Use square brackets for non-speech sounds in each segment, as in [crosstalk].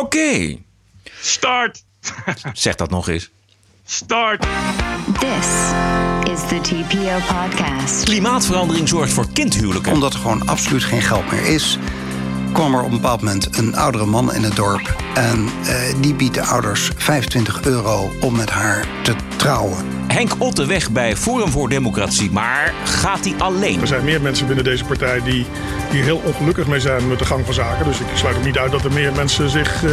Oké. Start. zeg dat nog eens. Start. This is the TPO podcast. Klimaatverandering zorgt voor kindhuwelijken. Omdat er gewoon absoluut geen geld meer is, kwam er op een bepaald moment een oudere man in het dorp. En eh, die biedt de ouders 25 euro om met haar te trouwen. Henk Otte weg bij Forum voor Democratie. Maar gaat hij alleen? Er zijn meer mensen binnen deze partij die hier heel ongelukkig mee zijn met de gang van zaken. Dus ik sluit ook niet uit dat er meer mensen zich uh,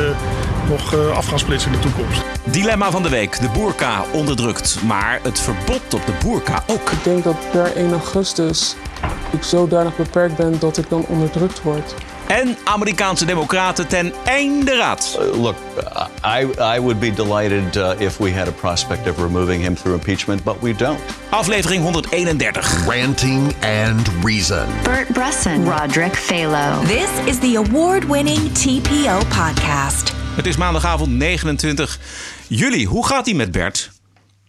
nog uh, af gaan splitsen in de toekomst. Dilemma van de week. De boerka onderdrukt. Maar het verbod op de boerka ook. Ik denk dat per 1 augustus ik zodanig beperkt ben dat ik dan onderdrukt word. En Amerikaanse democraten ten einde raad. Uh, look, I, I would be delighted uh, if we had a prospect of removing him through impeachment, but we don't. Aflevering 131. Ranting and Reason. Bert Bresson. Roderick Phalo. This is the award-winning TPO podcast. Het is maandagavond 29 juli. Hoe gaat ie met Bert?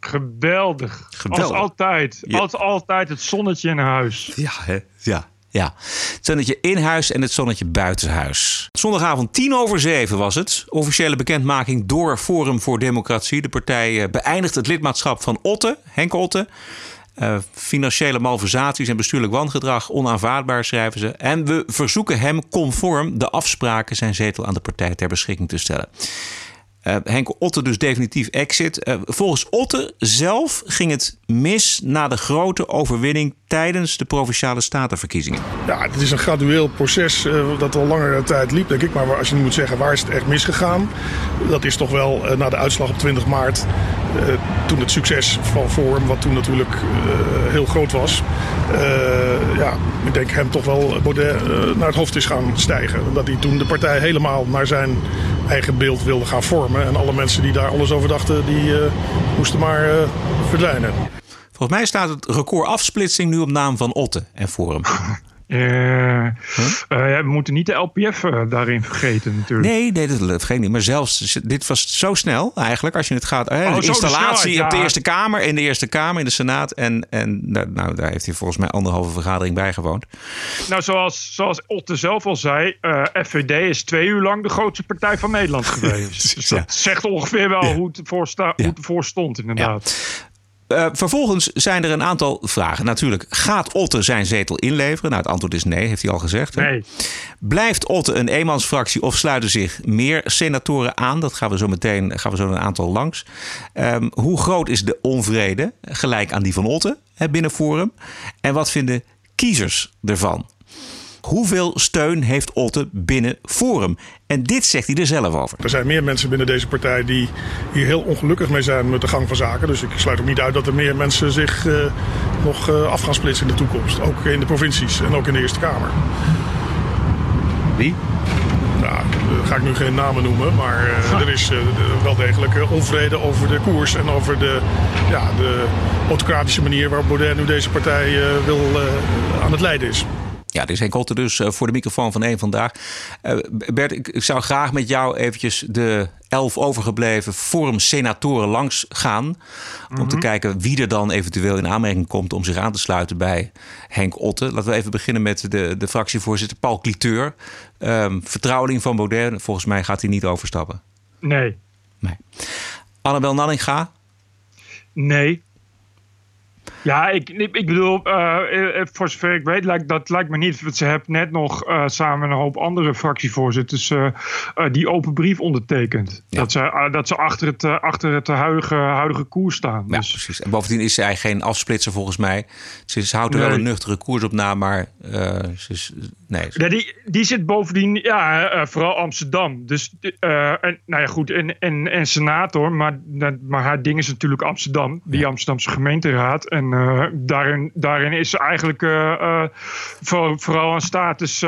Geweldig. Geweldig. Als altijd. Ja. Als altijd het zonnetje in huis. Ja, hè? Ja. Ja, het zonnetje in huis en het zonnetje buitenshuis. Zondagavond 10 over 7 was het. Officiële bekendmaking door Forum voor Democratie. De partij eh, beëindigt het lidmaatschap van Otte, Henk Otte. Uh, financiële malversaties en bestuurlijk wangedrag onaanvaardbaar, schrijven ze. En we verzoeken hem conform de afspraken zijn zetel aan de partij ter beschikking te stellen. Uh, Henk Otte dus definitief exit. Volgens Otte zelf ging het mis na de grote overwinning tijdens de provinciale statenverkiezingen. Ja, het is een gradueel proces uh, dat al langere tijd liep, denk ik. Maar als je nu moet zeggen waar is het echt misgegaan, dat is toch wel na de uitslag op 20 maart. toen het succes van Forum, wat toen natuurlijk heel groot was. ja, ik denk hem toch wel Baudet naar het hoofd is gaan stijgen. Dat hij toen de partij helemaal naar zijn eigen beeld wilde gaan vormen. En alle mensen die daar alles over dachten, die moesten maar verdwijnen. Volgens mij staat het record afsplitsing nu op naam van Otte en Forum. Uh, huh? uh, we moeten niet de LPF uh, daarin vergeten natuurlijk. Nee, nee, dat vergeet niet. Maar zelfs, dit was zo snel eigenlijk. Als je het gaat, oh, de installatie ja. op de Eerste Kamer, in de Eerste Kamer, in de Senaat. En, en nou, daar heeft hij volgens mij anderhalve vergadering bijgewoond. Nou, zoals, zoals Otte zelf al zei, FVD is twee uur lang de grootste partij van Nederland geweest. [laughs] dus dat ja. zegt ongeveer wel ja. hoe, het ervoor hoe het ervoor stond inderdaad. Uh, vervolgens zijn er een aantal vragen. Natuurlijk, gaat Otte zijn zetel inleveren? Nou, het antwoord is nee, heeft hij al gezegd. Hè? Nee. Blijft Otte een eenmansfractie of sluiten zich meer senatoren aan? Dat gaan we zo meteen, gaan we zo een aantal langs. Um, hoe groot is de onvrede, gelijk aan die van Otte, hè, binnen Forum? En wat vinden kiezers ervan? Hoeveel steun heeft Otte binnen Forum? En dit zegt hij er zelf over. Er zijn meer mensen binnen deze partij die hier heel ongelukkig mee zijn met de gang van zaken. Dus ik sluit ook niet uit dat er meer mensen zich uh, nog uh, af gaan splitsen in de toekomst. Ook in de provincies en ook in de Eerste Kamer. Wie? Nou, daar ga ik nu geen namen noemen, maar uh, er is wel degelijk onvrede over de koers en over de, ja, de autocratische manier waarop Baudet nu deze partij wil, aan het leiden is. Ja, dit is Henk Otte dus voor de microfoon van één vandaag. Uh, Bert, ik, ik, zou graag met jou eventjes de elf overgebleven Forum-senatoren langs gaan. Mm -hmm. Om te kijken wie er dan eventueel in aanmerking komt om zich aan te sluiten bij Henk Otte. Laten we even beginnen met de, de fractievoorzitter Paul Cliteur. Um, vertrouweling van Baudet. Volgens mij gaat hij niet overstappen. Nee. nee. Annabel Nanninga? Nee. Ja, ik, ik bedoel, uh, voor zover ik weet, lijkt, dat lijkt me niet. Want ze hebben net nog uh, samen een hoop andere fractievoorzitters uh, die open brief ondertekend. Ja. Dat ze, dat ze achter het, achter het huidige, huidige koers staan. Ja, dus. precies. En bovendien is zij geen afsplitser volgens mij. Ze, ze houdt er nee. wel een nuchtere koers op na, maar ze is, nee. Ja, die, die zit bovendien, ja, vooral Amsterdam. Dus, en, nou ja, goed, en, en, en senator, maar, maar haar ding is natuurlijk Amsterdam. Die. Amsterdamse gemeenteraad. En uh, daarin, daarin is eigenlijk uh, uh, voor, vooral een status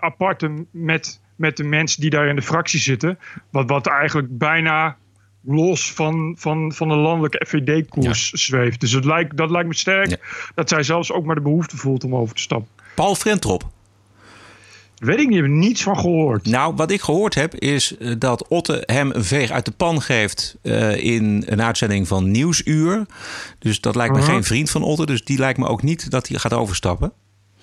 apart met, met de mensen die daar in de fractie zitten. Wat, wat eigenlijk bijna los van, van, van de landelijke FVD-koers ja. zweeft. Dus het lijkt, dat lijkt me sterk ja. dat zij zelfs ook maar de behoefte voelt om over te stappen. Paul Frentrop. Weet ik niet, ik heb niets van gehoord. Nou, wat ik gehoord heb is dat Otte hem een veeg uit de pan geeft uh, in een uitzending van Nieuwsuur. Dus dat lijkt me uh -huh. geen vriend van Otte. Dus die lijkt me ook niet dat hij gaat overstappen.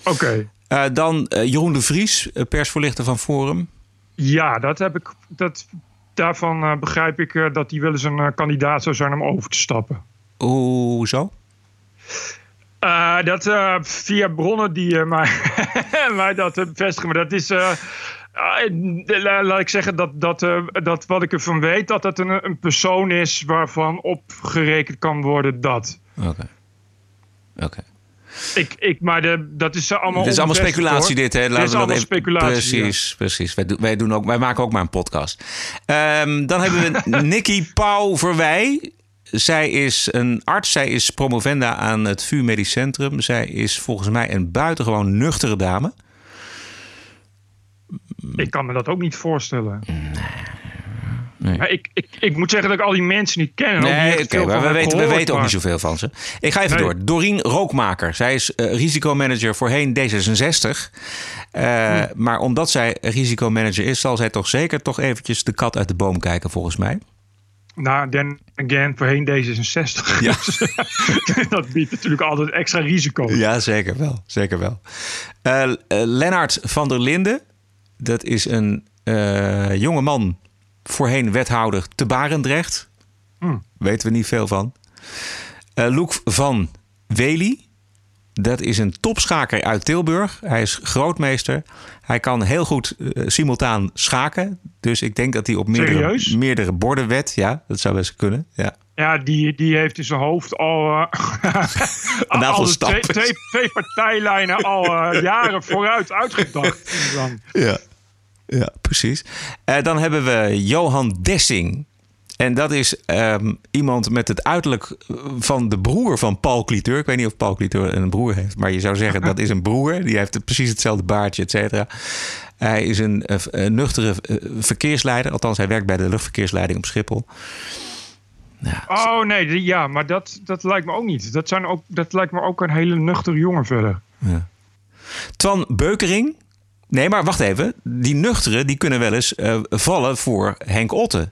Oké. Okay. Uh, dan Jeroen de Vries, persvoorlichter van Forum. Ja, dat heb ik. Dat, daarvan eh, begrijp ik eh, dat hij wel eens een eh, kandidaat zou zijn om over te stappen. Hoezo? Eh, dat eh, via bronnen die eh, mij, [laughs] mij dat bevestigen. Maar dat is. la- laat ik zeggen dat, dat, dat wat ik ervan weet, dat het een, een persoon is waarvan opgerekend kan worden dat. Oké. Oké. Ik, ik, maar de, dat is allemaal. Het is allemaal speculatie hoor. dit, hè? Laten is we dat allemaal even- speculatie. ja. Precies, precies. Wij, doen- wij, doen ook, wij maken ook maar een podcast. Ehm, dan hebben we [laughs] Nikki Pauw Verwij. Zij is een arts. Zij is promovenda aan het VU Medisch Centrum. Zij is volgens mij een buitengewoon nuchtere dame. Ik kan me dat ook niet voorstellen. Maar ik, ik, ik moet zeggen dat ik al die mensen niet ken. Nee, oké, we weten, we weten ook niet zoveel van ze. Ik ga even Nee. door. Doreen Rookmaker. Zij is eh, risicomanager voorheen D66. Eh, Hm. Maar omdat zij risicomanager is, zal zij toch zeker toch eventjes de kat uit de boom kijken, volgens mij. Nou, then again, voorheen D66. Ja. [laughs] dat biedt natuurlijk altijd extra risico. Ja, zeker wel. Zeker wel. Eh eh, Lennart van der Linden. Dat is een eh, jonge man. Voorheen wethouder te Barendrecht. Hmm. Weten we niet veel van. Loek van Wely. Dat is een topschaker uit Tilburg. Hij is grootmeester. Hij kan heel goed eh, simultaan schaken. Dus ik denk dat hij op meerdere, Serieus? meerdere borden wet. Ja, dat zou best kunnen. Ja. Ja, die, die heeft in zijn hoofd al, [laughs] Een aantal al twee, twee, twee partijlijnen al eh, [laughs] jaren vooruit uitgedacht. Ja, ja precies. Dan hebben we Johan Dessing. En dat is ehm, iemand met het uiterlijk van de broer van Paul Cliteur. Ik weet niet of Paul Cliteur een broer heeft, maar je zou zeggen dat is een broer. Die heeft precies hetzelfde baardje, et cetera. Hij is een, eh, een nuchtere eh, verkeersleider. Althans, hij werkt bij de luchtverkeersleiding op Schiphol. Oh nee, ja, maar dat, dat lijkt me ook niet. Dat, zijn ook, dat lijkt me ook een hele nuchtere jongen verder. Twan Beukering. Nee, maar wacht even. Die nuchteren die kunnen wel eens eh, vallen voor Henk Otte.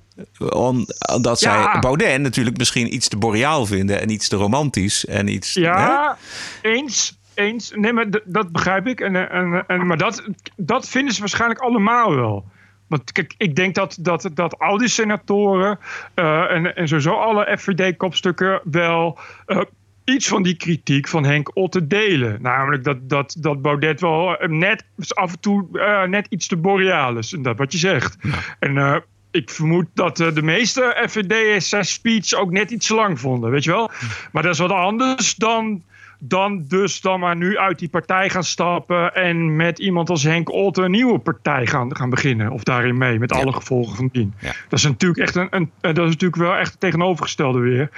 Om- Omdat zij. Baudet natuurlijk misschien iets te boreaal vinden... en iets te romantisch en iets... hè? Ja, eens. Eens. Nee, maar dat begrijp ik. En, en, en, maar dat, dat vinden ze waarschijnlijk allemaal wel. Want kijk, ik denk dat, dat, dat al die senatoren eh, en, en sowieso alle FVD-kopstukken wel eh, iets van die kritiek van Henk Otte delen. Namelijk dat, dat, dat Baudet wel eh, net af en toe eh, net iets te boreaal is. En dat wat je zegt. En eh, ik vermoed dat de meeste FVD'ers zijn speech ook net iets te lang vonden, weet je wel. Maar dat is wat anders dan, dan dus dan maar nu uit die partij gaan stappen en met iemand als Henk Otte een nieuwe partij gaan, gaan beginnen. Of daarin mee, met alle gevolgen van dien. Ja. Dat is natuurlijk echt een, een eh, dat is natuurlijk wel echt het tegenovergestelde weer.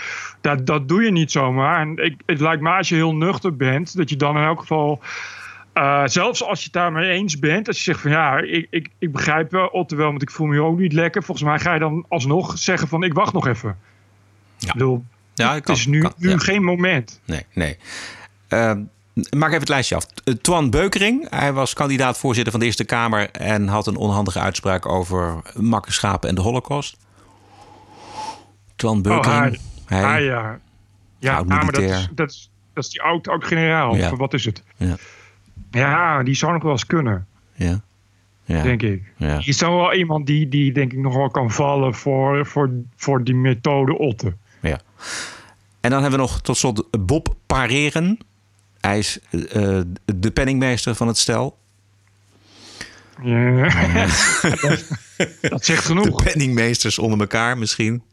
Dat, dat doe je niet zomaar. En ik, het lijkt me als je heel nuchter bent, dat je dan in elk geval. eh, zelfs als je het daarmee eens bent, als je zegt van ja, ik, ik, ik begrijp wel Otte wel, want ik voel me ook niet lekker. Volgens mij ga je dan alsnog zeggen van ik wacht nog even. Ja. Ik bedoel, Ja, het kan- is nu, kan, nu ja. geen moment. Nee, nee. Ehm, maak even het lijstje af. Eh, Twan Beukering. Hij was kandidaat voorzitter van de Eerste Kamer... en had een onhandige uitspraak over makkerschapen en de holocaust. Twan Oh, Beukering. hij, ja. Ja, Oud maar dat is, dat, is, dat is die oud, oud generaal. Ja. Of wat is het? Ja. Ja, die zou nog wel eens kunnen, ja. Ja. denk ik. Ja. Is dan wel iemand die, die denk ik nog wel kan vallen voor, voor, voor die methode Otte. Ja. En dan hebben we nog tot slot Bob Pareren. Hij is eh, de penningmeester van het stel. Ja. [laughs] dat, zegt De genoeg. penningmeesters onder elkaar misschien.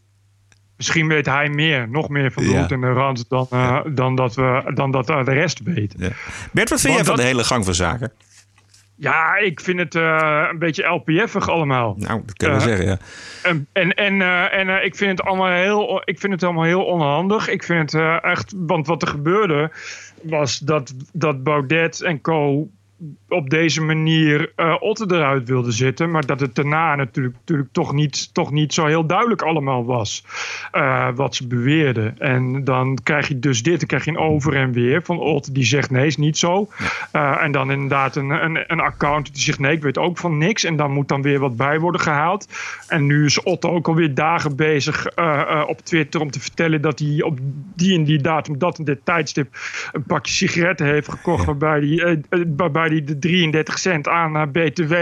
Misschien weet hij meer, nog meer van de Ja. en de rand dan, eh, dan, dat, we, dan dat eh, de rest weet. Ja. Bert, wat vind jij van dat- de hele gang van zaken? Ja, ik vind het eh, een beetje LPF-ig allemaal. Nou, dat kunnen we Eh, zeggen, ja. En, en, en, eh, en ik, vind het allemaal heel, ik vind het allemaal heel onhandig. Ik vind het echt, want wat er gebeurde was dat, dat Baudet en Co. op deze manier eh Otte eruit wilden zitten. Maar dat het daarna natuurlijk, natuurlijk toch, niet, toch niet zo heel duidelijk allemaal was eh, wat ze beweerden. En dan krijg je dus dit, dan krijg je een over en weer van Otte die zegt nee, is niet zo. Eh, en dan inderdaad een, een, een account die zegt nee, ik weet ook van niks. En dan moet dan weer wat bij worden gehaald. En nu is Otto ook alweer dagen bezig op Twitter om te vertellen dat hij op die en die datum, dat en dit tijdstip, een pakje sigaretten heeft gekocht. Waarbij hij, waarbij hij hij de 33 cent aan naar BTW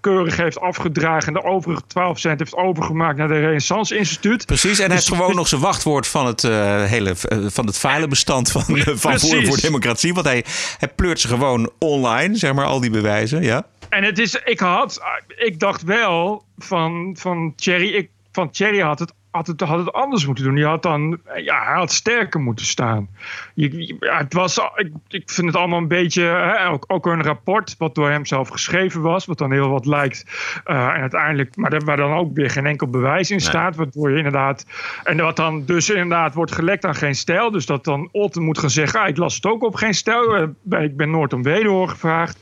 keurig heeft afgedragen. En de overige 12 cent heeft overgemaakt naar de Renaissance Instituut. Precies, en hij Dus- heeft gewoon nog zijn wachtwoord van het eh, hele eh, van het filebestand van, eh, van. Forum voor Democratie. Want hij, hij pleurt ze gewoon online, zeg maar, al die bewijzen. Ja. En het is, ik had, ik dacht wel van, van Thierry, ik, van Thierry had het, had, het, had het anders moeten doen. Die had dan, ja, hij had sterker moeten staan. Je, je- ja, het was, ik, ik vind het allemaal een beetje, hè, ook, ook een rapport wat door hem zelf geschreven was, wat dan heel wat lijkt. Eh, en uiteindelijk, maar waar dan ook weer geen enkel bewijs in staat, waardoor je inderdaad, en wat dan dus inderdaad wordt gelekt aan geen stijl. Dus dat dan Otten moet gaan zeggen, ah, ik las het ook op geen stijl. Eh, ik ben nooit om wederhoor gevraagd.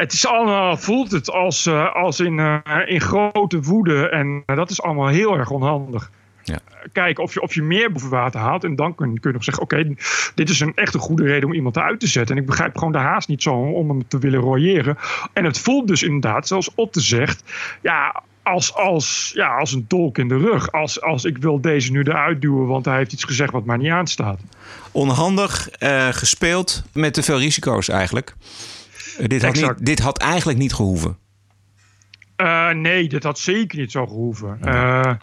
Het is allemaal, voelt het als, eh, als in, eh, in grote woede. En eh, dat is allemaal heel erg onhandig. Ja. Kijken of je, of je meer boven water haalt. En dan kun, kun je nog zeggen: Oké, dit is een echt een goede reden om iemand uit te zetten. En ik begrijp gewoon de haast niet zo om hem te willen royeren. En het voelt dus inderdaad, zoals Otte zegt. Ja, als, als, ja, als een dolk in de rug. Als, als ik wil deze nu eruit duwen, want hij heeft iets gezegd wat mij niet aanstaat. Onhandig gespeeld met te veel risico's eigenlijk. Dit, had niet, dit had eigenlijk niet gehoeven. Eh, nee, dit had zeker niet zo gehoeven. Eh,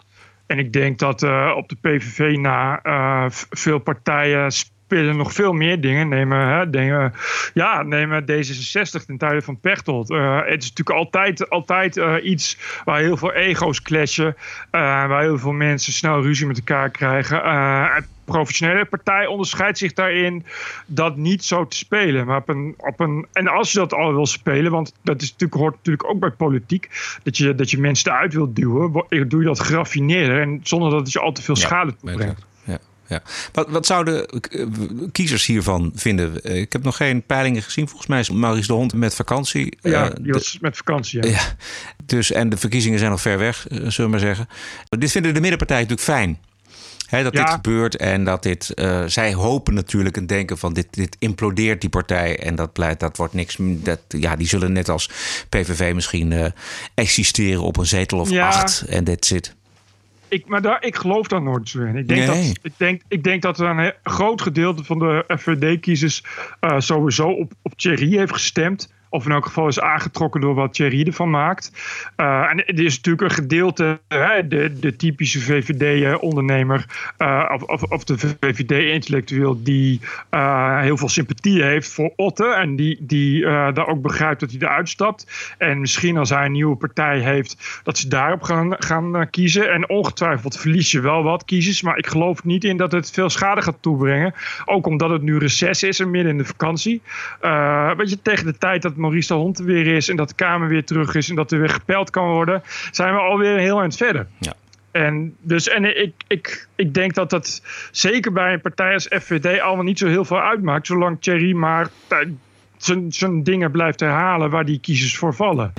en ik denk dat eh, op de PVV na eh, veel partijen spelen nog veel meer dingen. Nemen, hè, dingen ja, nemen D66 ten tijde van Pechtold. Eh, het is natuurlijk altijd, altijd eh, iets waar heel veel ego's clashen. eh, waar heel veel mensen snel ruzie met elkaar krijgen. Professionele partij onderscheidt zich daarin dat niet zo te spelen. Maar op een, op een, en als je dat al wil spelen, want dat is natuurlijk, hoort natuurlijk ook bij politiek, dat je, dat je mensen eruit wilt duwen, doe je dat geraffineerder en zonder dat het je al te veel schade toebrengt. Ja. Wat, wat zouden eh, kiezers hiervan vinden? Eh, Ik heb nog geen peilingen gezien. Volgens mij is Maurice de Hond met vakantie. Ja, Eh, die de- was met vakantie. Ja. Ja, dus, en de verkiezingen zijn nog ver weg, zullen we maar zeggen. Dit vinden de middenpartijen natuurlijk fijn. Dat Ja. dit gebeurt en dat dit. zij hopen natuurlijk en denken van dit, dit implodeert die partij. En dat, blijft, dat wordt niks. Dat, ja, die zullen net als PVV misschien existeren op een zetel of Ja. acht. En dit zit. Ik, maar daar, ik geloof daar nooit zo in. Ik denk, Nee. dat, ik denk, ik denk dat er een groot gedeelte van de FVD-kiezers eh, sowieso op, op Thierry heeft gestemd. Of in elk geval is aangetrokken door wat Thierry ervan maakt. Eh, en er is natuurlijk een gedeelte, hè, de, de typische VVD-ondernemer eh, of, of, of de VVD-intellectueel die eh, heel veel sympathie heeft voor Otte. En die, die daar ook begrijpt dat hij eruit stapt. En misschien als hij een nieuwe partij heeft, dat ze daarop gaan, gaan kiezen. En ongetwijfeld verlies je wel wat kiezers. Maar ik geloof niet in dat het veel schade gaat toebrengen. Ook omdat het nu reces is en midden in de vakantie. Weet je, tegen de tijd dat Maurice de Hond er weer is en dat de Kamer weer terug is en dat er weer gepeld kan worden, zijn we alweer heel eind verder. Ja. En, dus, en ik, ik, ik denk dat dat zeker bij een partij als FVD allemaal niet zo heel veel uitmaakt. Zolang Thierry maar eh, zijn- zijn dingen blijft herhalen waar die kiezers voor vallen.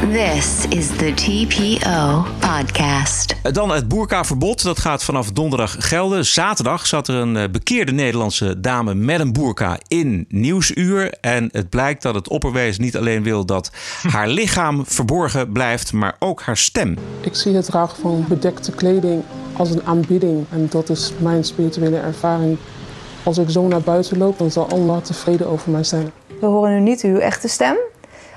This is the TPO podcast. Eh, Dan het boerkaverbod. Dat gaat vanaf donderdag gelden. Zaterdag zat er een eh, bekeerde Nederlandse dame met een boerka in Nieuwsuur. En het blijkt dat het opperwezen niet alleen wil dat [laughs] haar lichaam verborgen blijft, maar ook haar stem. Ik zie het dragen van bedekte kleding als een aanbidding. En dat is mijn spirituele ervaring. Als ik zo naar buiten loop, dan zal Allah tevreden over mij zijn. We horen nu niet uw echte stem.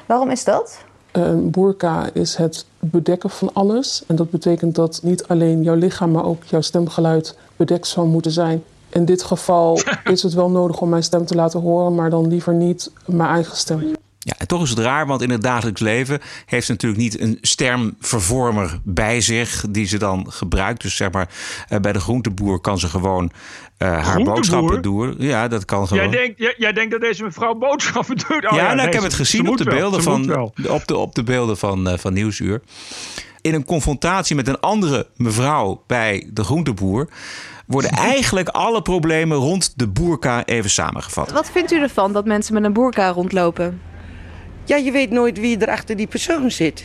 Waarom is dat? Een burka is het bedekken van alles. En dat betekent dat niet alleen jouw lichaam, maar ook jouw stemgeluid bedekt zou moeten zijn. In dit geval [laughs] is het wel nodig om mijn stem te laten horen, maar dan liever niet mijn eigen stem. Ja, en toch is het raar, want in het dagelijks leven heeft ze natuurlijk niet een stemvervormer bij zich die ze dan gebruikt. Dus zeg maar, eh, bij de groenteboer kan ze gewoon eh, haar boodschappen doen. Ja, dat kan gewoon. Jij denkt, jij, jij denkt dat deze mevrouw boodschappen doet? Oh ja, nou, nee, ik heb het gezien op de wel, beelden van, op de, op de beelden van, eh, van Nieuwsuur. In een confrontatie met een andere mevrouw bij de groenteboer worden [laughs] eigenlijk alle problemen rond de boerka even samengevat. Wat vindt u ervan dat mensen met een boerka rondlopen? Ja, je weet nooit wie er achter die persoon zit.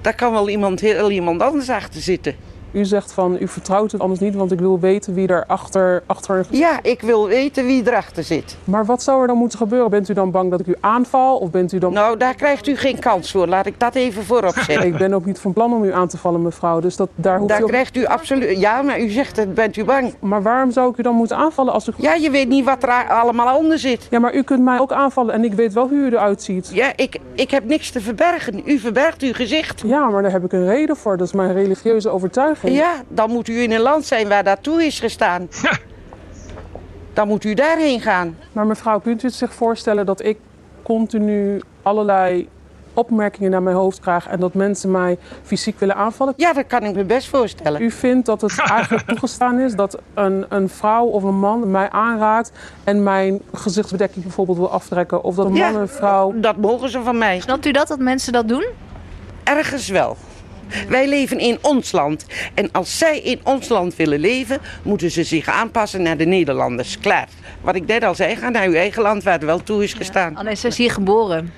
Daar kan wel iemand, heel iemand anders achter zitten. U zegt van u vertrouwt het anders niet, want ik wil weten wie er achter, achter... Ja, ik wil weten wie erachter zit. Maar wat zou er dan moeten gebeuren? Bent u dan bang dat ik u aanval? Of bent u dan... Nou, daar krijgt u geen kans voor. Laat ik dat even voorop [laughs] zetten. ik ben ook niet van plan om u aan te vallen, mevrouw. Dus dat, daar hoeft daar u ook... krijgt u absoluut... Ja, maar u zegt het, bent u bang. Maar waarom zou ik u dan moeten aanvallen als u... Ja, je weet niet wat er allemaal onder zit. Ja, maar u kunt mij ook aanvallen en ik weet wel hoe u eruit ziet. Ja, ik, ik heb niks te verbergen. U verbergt uw gezicht. Ja, maar daar heb ik een reden voor. Dat is mijn religieuze overtuiging. Ja, dan moet u in een land zijn waar dat toe is gestaan. Dan moet u daarheen gaan. Maar mevrouw, kunt u het zich voorstellen dat ik continu allerlei opmerkingen naar mijn hoofd krijg en dat mensen mij fysiek willen aanvallen? Ja, dat kan ik me best voorstellen. U vindt dat het [laughs] eigenlijk toegestaan is dat een, een vrouw of een man mij aanraakt en mijn gezichtsbedekking bijvoorbeeld wil aftrekken? Of dat een Ja, man en een vrouw... Dat mogen ze van mij. Snapt u dat, dat mensen dat doen? Ergens wel. Wij leven in ons land. En als zij in ons land willen leven, moeten ze zich aanpassen naar de Nederlanders. Klaar. Wat ik net al zei, ga naar uw eigen land waar het wel toe is gestaan. Dan is ze hier geboren.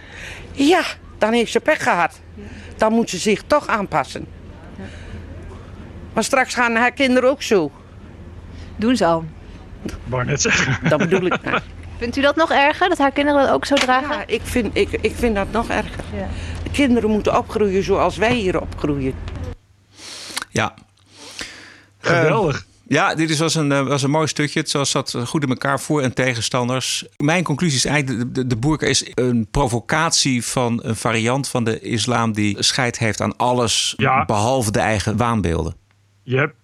Ja, dan heeft ze pech gehad. Dan moet ze zich toch aanpassen. Maar straks gaan haar kinderen ook zo. Doen ze al. Wou net zeggen. Dat bedoel ik. nou. Vindt u dat nog erger, dat haar kinderen dat ook zo dragen? Ja, ik vind, ik, ik vind dat nog erger. De kinderen moeten opgroeien zoals wij hier opgroeien. Ja. Geweldig. Eh, ja, dit is- was een, eh, was een mooi stukje. Het zat goed in elkaar voor- en tegenstanders. Mijn conclusie is eigenlijk... De, de, de boerka is een provocatie van een variant van de islam... die scheid heeft aan alles Ja. behalve de eigen waanbeelden. Yep.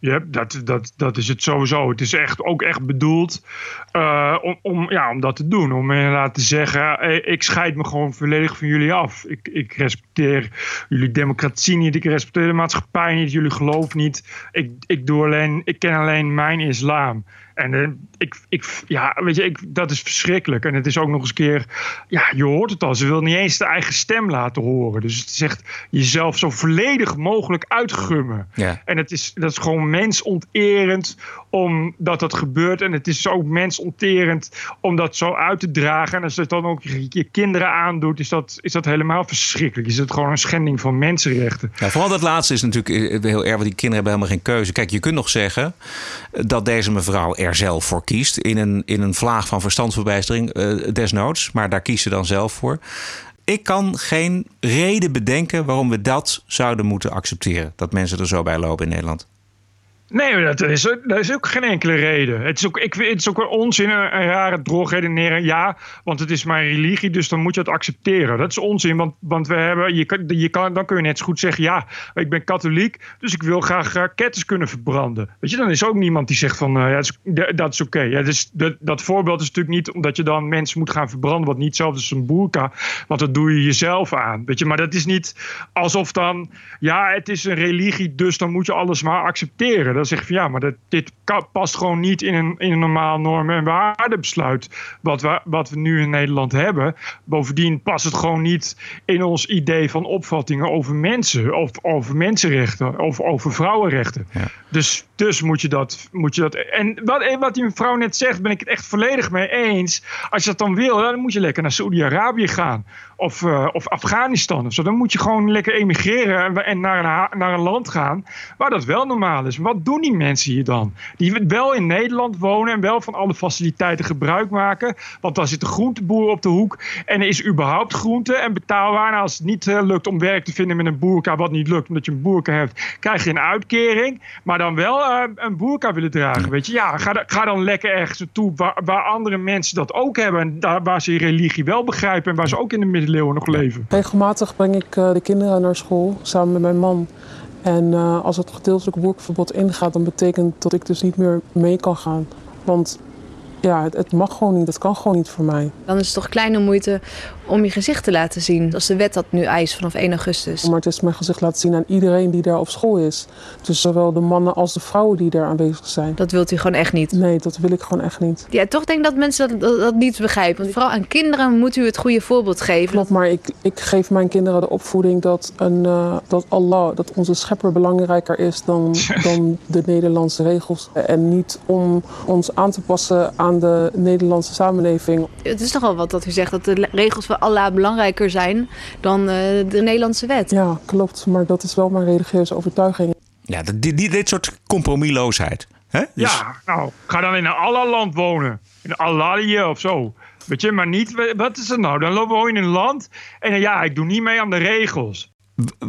Yep, dat, dat, dat is het sowieso. Het is echt, ook echt bedoeld eh, om, om, ja, om dat te doen. Om inderdaad te zeggen, ik scheid me gewoon volledig van jullie af. Ik, ik respecteer jullie democratie niet. Ik respecteer de maatschappij niet. Jullie geloof niet. Ik, ik, doe alleen, ik ken alleen mijn islam. En eh, ik, ik, ja, weet je, ik, dat is verschrikkelijk. En het is ook nog eens een keer, ja, je hoort het al. Ze wil niet eens de eigen stem laten horen. Dus het echt jezelf zo volledig mogelijk uitgummen. Ja. En het is, dat is gewoon mensonterend omdat dat gebeurt. En het is zo mensonterend om dat zo uit te dragen. En als het dan ook je, kinderen aandoet, is dat, is dat helemaal verschrikkelijk. Is het gewoon een schending van mensenrechten. Ja, vooral dat laatste is natuurlijk eh, heel erg, want die kinderen hebben helemaal geen keuze. Kijk, je kunt nog zeggen dat deze mevrouw er zelf voor kiest. In een, in een vlaag van verstandsverbijstering, eh, desnoods. Maar daar kiest ze dan zelf voor. Ik kan geen reden bedenken waarom we dat zouden moeten accepteren. Dat mensen er zo bij lopen in Nederland. Nee, dat is, dat is ook geen enkele reden. Het is ook, ik, het is ook een onzin, een, een rare drogredeneren. Ja, want het is mijn religie, dus dan moet je het accepteren. Dat is onzin, want, want we hebben, je kan, je kan, dan kun je net zo goed zeggen... ja, ik ben katholiek, dus ik wil graag raketten kunnen verbranden. Weet je, dan is ook niemand die zegt van... eh, ja, dat is, oké. Ja, dus dat, dat voorbeeld is natuurlijk niet omdat je dan mensen moet gaan verbranden... wat niet hetzelfde is een boerka, want dat doe je jezelf aan. Weet je, maar dat is niet alsof dan... ja, het is een religie, dus dan moet je alles maar accepteren. Dan zeg je van ja, maar dat, dit past gewoon niet in een, in een normaal normen- en waardebesluit... Wat we, wat we nu in Nederland hebben. Bovendien past het gewoon niet in ons idee van opvattingen over mensen... of over mensenrechten of over vrouwenrechten. Dus, dus moet, je dat, moet je dat... En wat, en wat die mevrouw net zegt, ben ik het echt volledig mee eens. Als je dat dan wil, dan moet je lekker naar Saoedi-Arabië gaan. Of, eh, of Afghanistan of zo. Dan moet je gewoon lekker emigreren en, naar, een naar een land gaan waar dat wel normaal is. Wat doen die mensen hier dan? Die wel in Nederland wonen en wel van alle faciliteiten gebruik maken. Want dan zit de groenteboer op de hoek en er is überhaupt groente en betaalbaar. Als het niet eh, lukt om werk te vinden met een boerka, wat niet lukt omdat je een boerka hebt, krijg je een uitkering. Maar dan wel eh, een boerka willen dragen. Weet je, ja, ga, ga dan lekker ergens naartoe waar, waar andere mensen dat ook hebben. En daar, waar ze religie wel begrijpen en waar ze ook in de middeleeuwen nog leven. Regelmatig breng ik eh, de kinderen naar school samen met mijn man. En eh, als het gedeeltelijk boerverbod ingaat, dan betekent dat ik dus niet meer mee kan gaan. Want ja, het, het mag gewoon niet, het kan gewoon niet voor mij. Dan is het toch kleine moeite om je gezicht te laten zien. Als de wet dat nu eist vanaf 1 augustus. Maar het is mijn gezicht laten zien aan iedereen die daar op school is. Dus zowel de mannen als de vrouwen die daar aanwezig zijn. Dat wilt u gewoon echt niet? Nee, dat wil ik gewoon echt niet. Ja, toch denk ik dat mensen dat, dat, dat niet begrijpen. Want vooral aan kinderen moet u het goede voorbeeld geven. Klopt, maar ik, ik geef mijn kinderen de opvoeding dat, een, eh, dat Allah, dat onze schepper belangrijker is dan, [laughs] dan de Nederlandse regels. En niet om ons aan te passen aan de Nederlandse samenleving. Het is nogal wat dat u zegt dat de regels van Allah belangrijker zijn dan eh, de Nederlandse wet. Ja, klopt, maar dat is wel mijn religieuze overtuiging. Ja, dit, dit, dit soort compromisloosheid. Hè? Dus- Ja, nou, ga dan in een Allah-land wonen. In Alalië of zo. Weet je, maar niet, wat is het nou? Dan woon je in een land en dan, ja, ik doe niet mee aan de regels.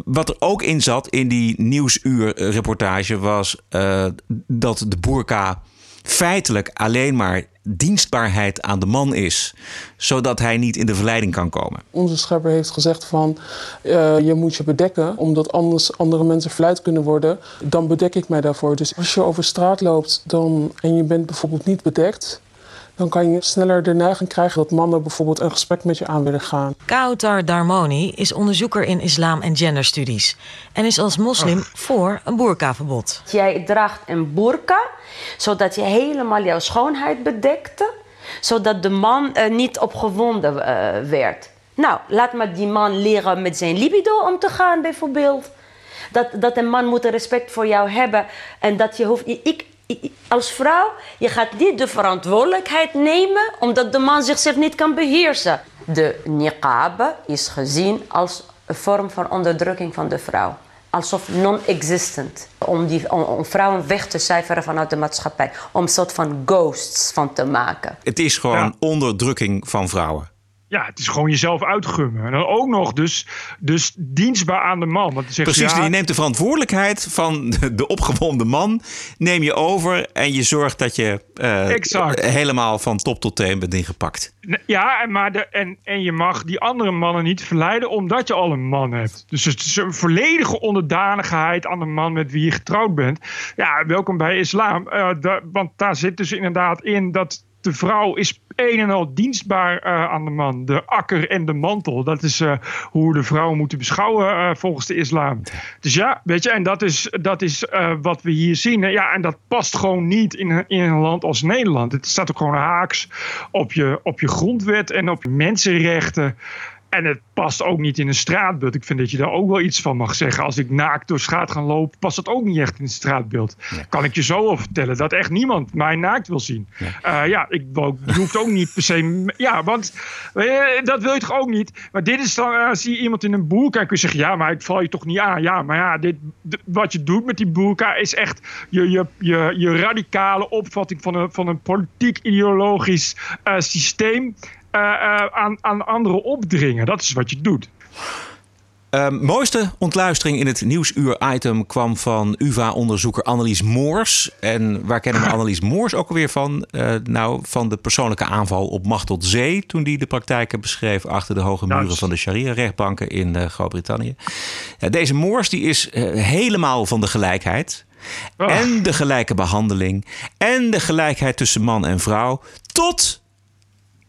Wat er ook in zat in die nieuwsuurreportage was eh, dat de boerka feitelijk alleen maar dienstbaarheid aan de man is, zodat hij niet in de verleiding kan komen. Onze schepper heeft gezegd van eh, je moet je bedekken omdat anders andere mensen verleid kunnen worden. Dan bedek ik mij daarvoor. Dus als je over straat loopt dan, en je bent bijvoorbeeld niet bedekt, dan kan je sneller de neiging krijgen dat mannen bijvoorbeeld een gesprek met je aan willen gaan. Kautar Darmoni is onderzoeker in islam en genderstudies en is als moslim voor een boerkaverbod. Jij draagt een burka, zodat je helemaal jouw schoonheid bedekte, zodat de man uh, niet opgewonden uh, werd. Nou, laat maar die man leren met zijn libido om te gaan, bijvoorbeeld. Dat, dat een man moet respect voor jou hebben en dat je hoeft. Ik, als vrouw, je gaat niet de verantwoordelijkheid nemen omdat de man zichzelf niet kan beheersen. De niqab is gezien als een vorm van onderdrukking van de vrouw. Alsof non-existent. Om, die, om, om, vrouwen weg te cijferen vanuit de maatschappij. Om een soort van ghosts van te maken. Het is gewoon ja. onderdrukking van vrouwen. Ja, het is gewoon jezelf uitgummen. En dan ook nog dus, dus dienstbaar aan de man. Want zegt, Precies, ja, je neemt de verantwoordelijkheid van de opgewonden man... neem je over en je zorgt dat je uh, exact. helemaal van top tot teen bent ingepakt. Ja, en, maar de, en, en je mag die andere mannen niet verleiden omdat je al een man hebt. Dus het is een volledige onderdanigheid aan de man met wie je getrouwd bent. Ja, welkom bij islam. Uh, de, want daar zit dus inderdaad in dat de vrouw is een en al dienstbaar uh, aan de man. De akker en de mantel. Dat is uh, hoe de vrouw moeten beschouwen uh, volgens de islam. Dus ja, weet je, en dat is, dat is wat we hier zien. Ja, en dat past gewoon niet in, in een land als Nederland. Het staat ook gewoon haaks op je, op je grondwet en op je mensenrechten. En het past ook niet in een straatbeeld. Ik vind dat je daar ook wel iets van mag zeggen. Als ik naakt door straat ga lopen, past dat ook niet echt in het straatbeeld. Kan ik je zo over vertellen dat echt niemand mij naakt wil zien. Ja, uh, ja ik je hoeft ook niet per se. Ja, want uh, dat wil je toch ook niet. Maar dit is dan, uh, zie je iemand in een boerka en kun je zeggen: ja, maar ik val je toch niet aan. Ja, maar ja, dit, wat je doet met die boerka is echt je, je, je, je radicale opvatting van een, van een politiek-ideologisch systeem. Uh, uh, aan, aan anderen opdringen. Dat is wat je doet. Uh, mooiste ontluistering in het nieuwsuur-item kwam van UvA-onderzoeker Annelies Moors. En waar kennen we [laughs] Annelies Moors ook alweer van? Uh, nou, van de persoonlijke aanval op Machtot Zee... toen die de praktijken beschreef achter de hoge muren van de sharia-rechtbanken in uh, Groot-Brittannië. deze Moors die is helemaal van de gelijkheid... Oh. En de gelijke behandeling. En de gelijkheid tussen man en vrouw. Tot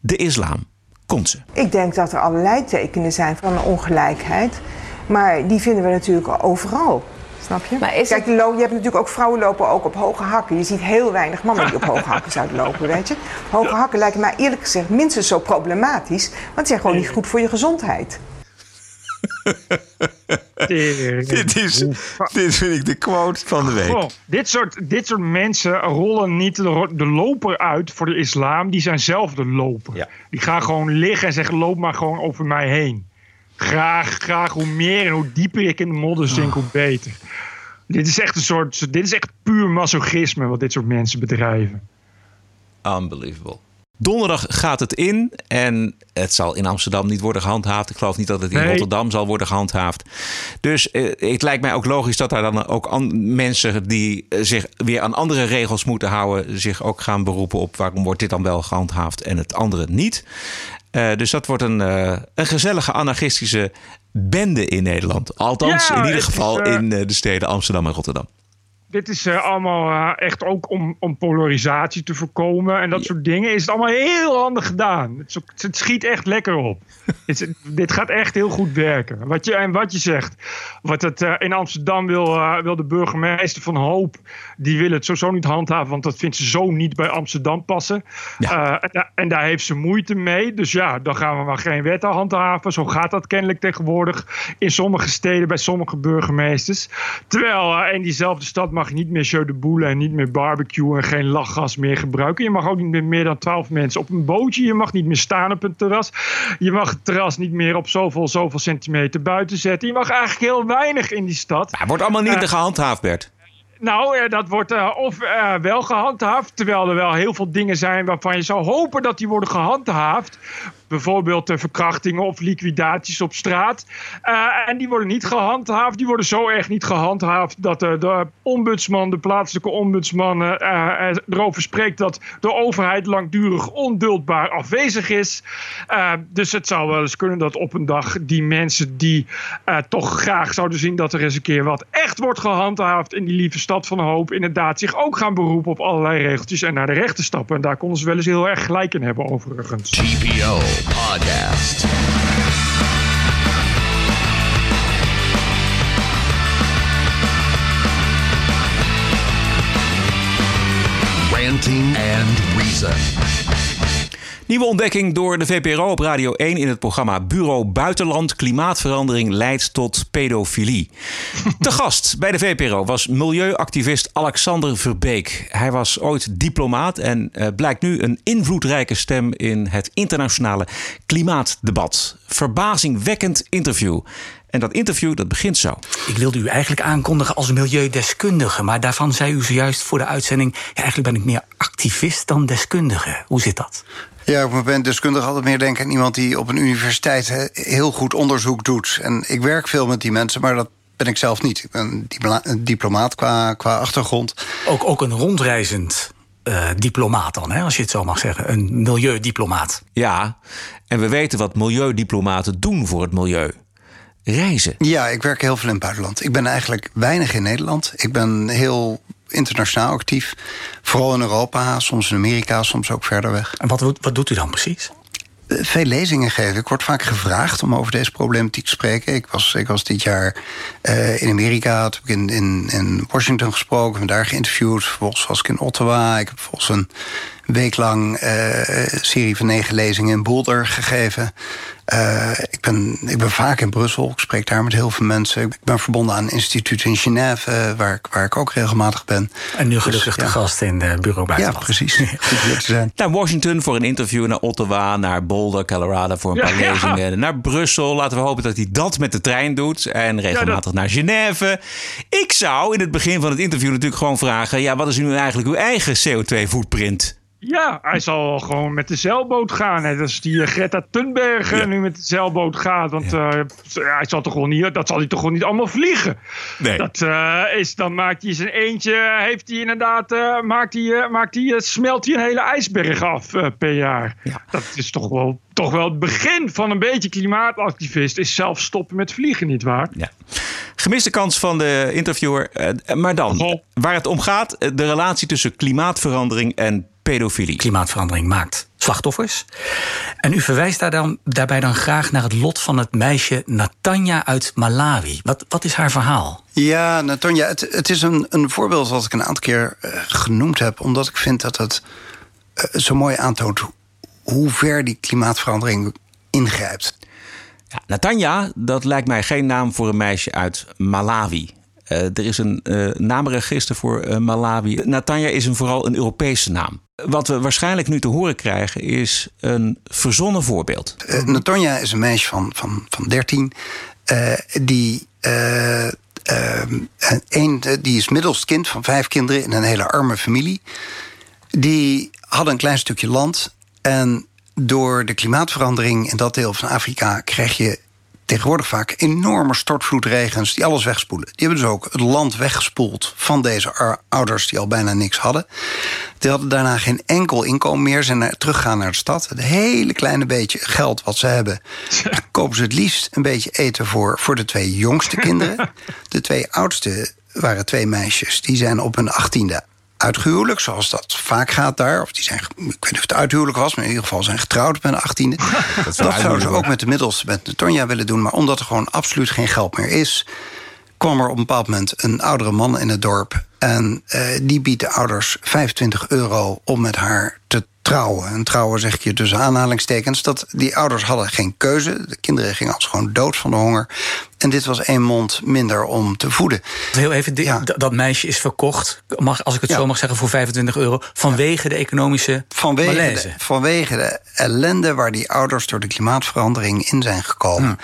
de islam. Komt ze? Ik denk dat er allerlei tekenen zijn van een ongelijkheid. Maar die vinden we natuurlijk overal. Snap je? Maar is Kijk, je hebt natuurlijk ook vrouwen lopen ook op hoge hakken. Je ziet heel weinig mannen die op hoge hakken zouden lopen, weet je. Hoge hakken lijken mij eerlijk gezegd minstens zo problematisch. Want die zijn gewoon niet goed voor je gezondheid. [laughs] dit, is, dit vind ik de quote van de week. Goh, dit, soort, dit soort mensen rollen niet de, de, loper uit voor de islam. Die zijn zelf de loper. Ja. Die gaan gewoon liggen en zeggen: loop maar gewoon over mij heen. Graag, graag hoe meer en hoe dieper ik in de modder zink, hoe beter. Dit is echt een soort. Dit is echt puur masochisme wat dit soort mensen bedrijven. Unbelievable. Donderdag gaat het in en het zal in Amsterdam niet worden gehandhaafd. Ik geloof niet dat het in nee. Rotterdam zal worden gehandhaafd. Dus eh, het lijkt mij ook logisch dat daar dan ook mensen die zich weer aan andere regels moeten houden, zich ook gaan beroepen op waarom wordt dit dan wel gehandhaafd en het andere niet. Uh, dus dat wordt een, uh, een gezellige anarchistische bende in Nederland. Althans, Ja, in ieder is, geval eh, in de steden Amsterdam en Rotterdam. Dit is eh, allemaal eh, echt ook om, om polarisatie te voorkomen en dat soort dingen. Is het allemaal heel handig gedaan. Het, is het schiet echt lekker op. [laughs] Het dit gaat echt heel goed werken. Wat je, en wat je zegt, wat het eh, in Amsterdam wil, wil de burgemeester van Hoop, die wil het sowieso niet handhaven, want dat vindt ze zo niet bij Amsterdam passen. En, en daar heeft ze moeite mee. Dus ja, dan gaan we maar geen wetten handhaven. Zo gaat dat kennelijk tegenwoordig in sommige steden bij sommige burgemeesters. Terwijl in diezelfde stad mag niet meer show de boule en niet meer barbecue en geen lachgas meer gebruiken. Je mag ook niet meer meer dan twaalf mensen op een bootje. Je mag niet meer staan op een terras. Je mag het terras niet meer op zoveel, zoveel centimeter buiten zetten. Je mag eigenlijk heel weinig in die stad. Maar wordt allemaal niet Eh, gehandhaafd, Bert. nou, eh, dat wordt eh, of wel gehandhaafd, terwijl er wel heel veel dingen zijn waarvan je zou hopen dat die worden gehandhaafd. Bijvoorbeeld de verkrachtingen of liquidaties op straat. Uh, en die worden niet gehandhaafd. Die worden zo erg niet gehandhaafd dat de, de ombudsman, de plaatselijke ombudsman, uh, erover spreekt dat de overheid langdurig onduldbaar afwezig is. Dus het zou wel eens kunnen dat op een dag die mensen die toch graag zouden zien dat er eens een keer wat echt wordt gehandhaafd in die lieve stad van hoop, inderdaad zich ook gaan beroepen op allerlei regeltjes en naar de rechter stappen. En daar konden ze wel eens heel erg gelijk in hebben, overigens. Podcast. Ranting and Reason. Nieuwe ontdekking door de VPRO op Radio 1 in het programma Bureau Buitenland. Klimaatverandering leidt tot pedofilie. [laughs] Te gast bij de VPRO was milieuactivist Alexander Verbeek. Hij was ooit diplomaat en uh, blijkt nu een invloedrijke stem in het internationale klimaatdebat. Verbazingwekkend interview. En dat interview dat begint zo. Ik wilde u eigenlijk aankondigen als milieudeskundige, maar daarvan zei u zojuist voor de uitzending: ja, eigenlijk ben ik meer activist dan deskundige. Hoe zit dat? Ja, ik ben deskundig altijd meer denken aan iemand die op een universiteit heel goed onderzoek doet. En ik werk veel met die mensen, maar dat ben ik zelf niet. Ik ben een diplomaat qua, qua achtergrond. Ook, ook een rondreizend uh, diplomaat dan, hè, als je het zo mag zeggen. Een milieudiplomaat. Ja, en we weten wat milieudiplomaten doen voor het milieu. Reizen. Ja, ik werk heel veel in het buitenland. Ik ben eigenlijk weinig in Nederland. Ik ben heel internationaal actief. Vooral in Europa, soms in Amerika, soms ook verder weg. En wat, wat doet u dan precies? Veel lezingen geven. Ik word vaak gevraagd om over deze problematiek te spreken. Ik was, ik was dit jaar uh, in Amerika, heb ik in, in, in Washington gesproken, ben daar geïnterviewd. Vervolgens was ik in Ottawa. Ik heb volgens een week lang uh, serie van negen lezingen in Boulder gegeven. Uh, ik, ben, ik ben vaak in Brussel. Ik spreek daar met heel veel mensen. Ik ben verbonden aan een instituut in Genève, uh, waar, ik, waar ik ook regelmatig ben. En nu gelukkig dus, de ja. gast in de bureau buitenland. Ja, precies. Goed zijn. Naar Washington voor een interview, naar Ottawa, naar Boulder, Colorado voor een paar ja, lezingen. Ja. Naar Brussel. Laten we hopen dat hij dat met de trein doet. En regelmatig dat... naar Genève. Ik zou in het begin van het interview natuurlijk gewoon vragen: ja, wat is nu eigenlijk uw eigen CO2-footprint? Ja, hij zal gewoon met de zeilboot gaan. Net als die Greta Thunberg ja. nu met de zeilboot gaat. Want ja. uh, hij zal toch gewoon niet, dat zal hij toch gewoon niet allemaal vliegen. Nee. Dat uh, is, dan maakt hij zijn eentje, heeft hij inderdaad, uh, maakt hij, maakt hij, smelt hij een hele ijsberg af per jaar. Ja. Dat is toch wel, toch wel het begin van een beetje klimaatactivist. Is zelf stoppen met vliegen, nietwaar? Ja. Gemiste kans van de interviewer. maar dan, waar het om gaat, de relatie tussen klimaatverandering en pedofilie. Klimaatverandering maakt slachtoffers. En u verwijst daar dan, daarbij dan graag naar het lot van het meisje Natanja uit Malawi. Wat, wat is haar verhaal? Ja, Natanja, het, het is een, een voorbeeld wat ik een aantal keer uh, genoemd heb, omdat ik vind dat het uh, zo mooi aantoont hoe ver die klimaatverandering ingrijpt. Ja, Natanja, dat lijkt mij geen naam voor een meisje uit Malawi. Uh, er is een uh, naamregister voor uh, Malawi. Natanja is een, vooral een Europese naam. Wat we waarschijnlijk nu te horen krijgen is een verzonnen voorbeeld. Natanja is een meisje van, van, van 13 uh, die. Uh, een, die is middelst kind van vijf kinderen in een hele arme familie. Die hadden een klein stukje land. En door de klimaatverandering in dat deel van Afrika krijg je tegenwoordig vaak enorme stortvloedregens die alles wegspoelen. Die hebben dus ook het land weggespoeld van deze ouders die al bijna niks hadden. Die hadden daarna geen enkel inkomen meer, zijn naar, teruggegaan naar de stad. Het hele kleine beetje geld wat ze hebben, kopen ze het liefst een beetje eten voor, voor de twee jongste kinderen. [laughs] De twee oudste waren twee meisjes, die zijn op hun achttiende uitgehuwelijk, zoals dat vaak gaat daar. Of die zijn, ik weet niet of het uithuwelijk was, maar in ieder geval zijn getrouwd op hun achttiende. [laughs] dat, dat zouden ze ook met de middels met de Tonja willen doen. Maar omdat er gewoon absoluut geen geld meer is, kwam er op een bepaald moment een oudere man in het dorp. En uh, die biedt de ouders 25 euro om met haar te trouwen. En trouwen zeg ik je tussen aanhalingstekens. Dat die ouders hadden geen keuze. De kinderen gingen als gewoon dood van de honger. En dit was één mond minder om te voeden. Heel even, ja. dat meisje is verkocht, mag, als ik het ja. zo mag zeggen, voor 25 euro. Vanwege de economische vanwege malaise. De, vanwege de ellende waar die ouders door de klimaatverandering in zijn gekomen.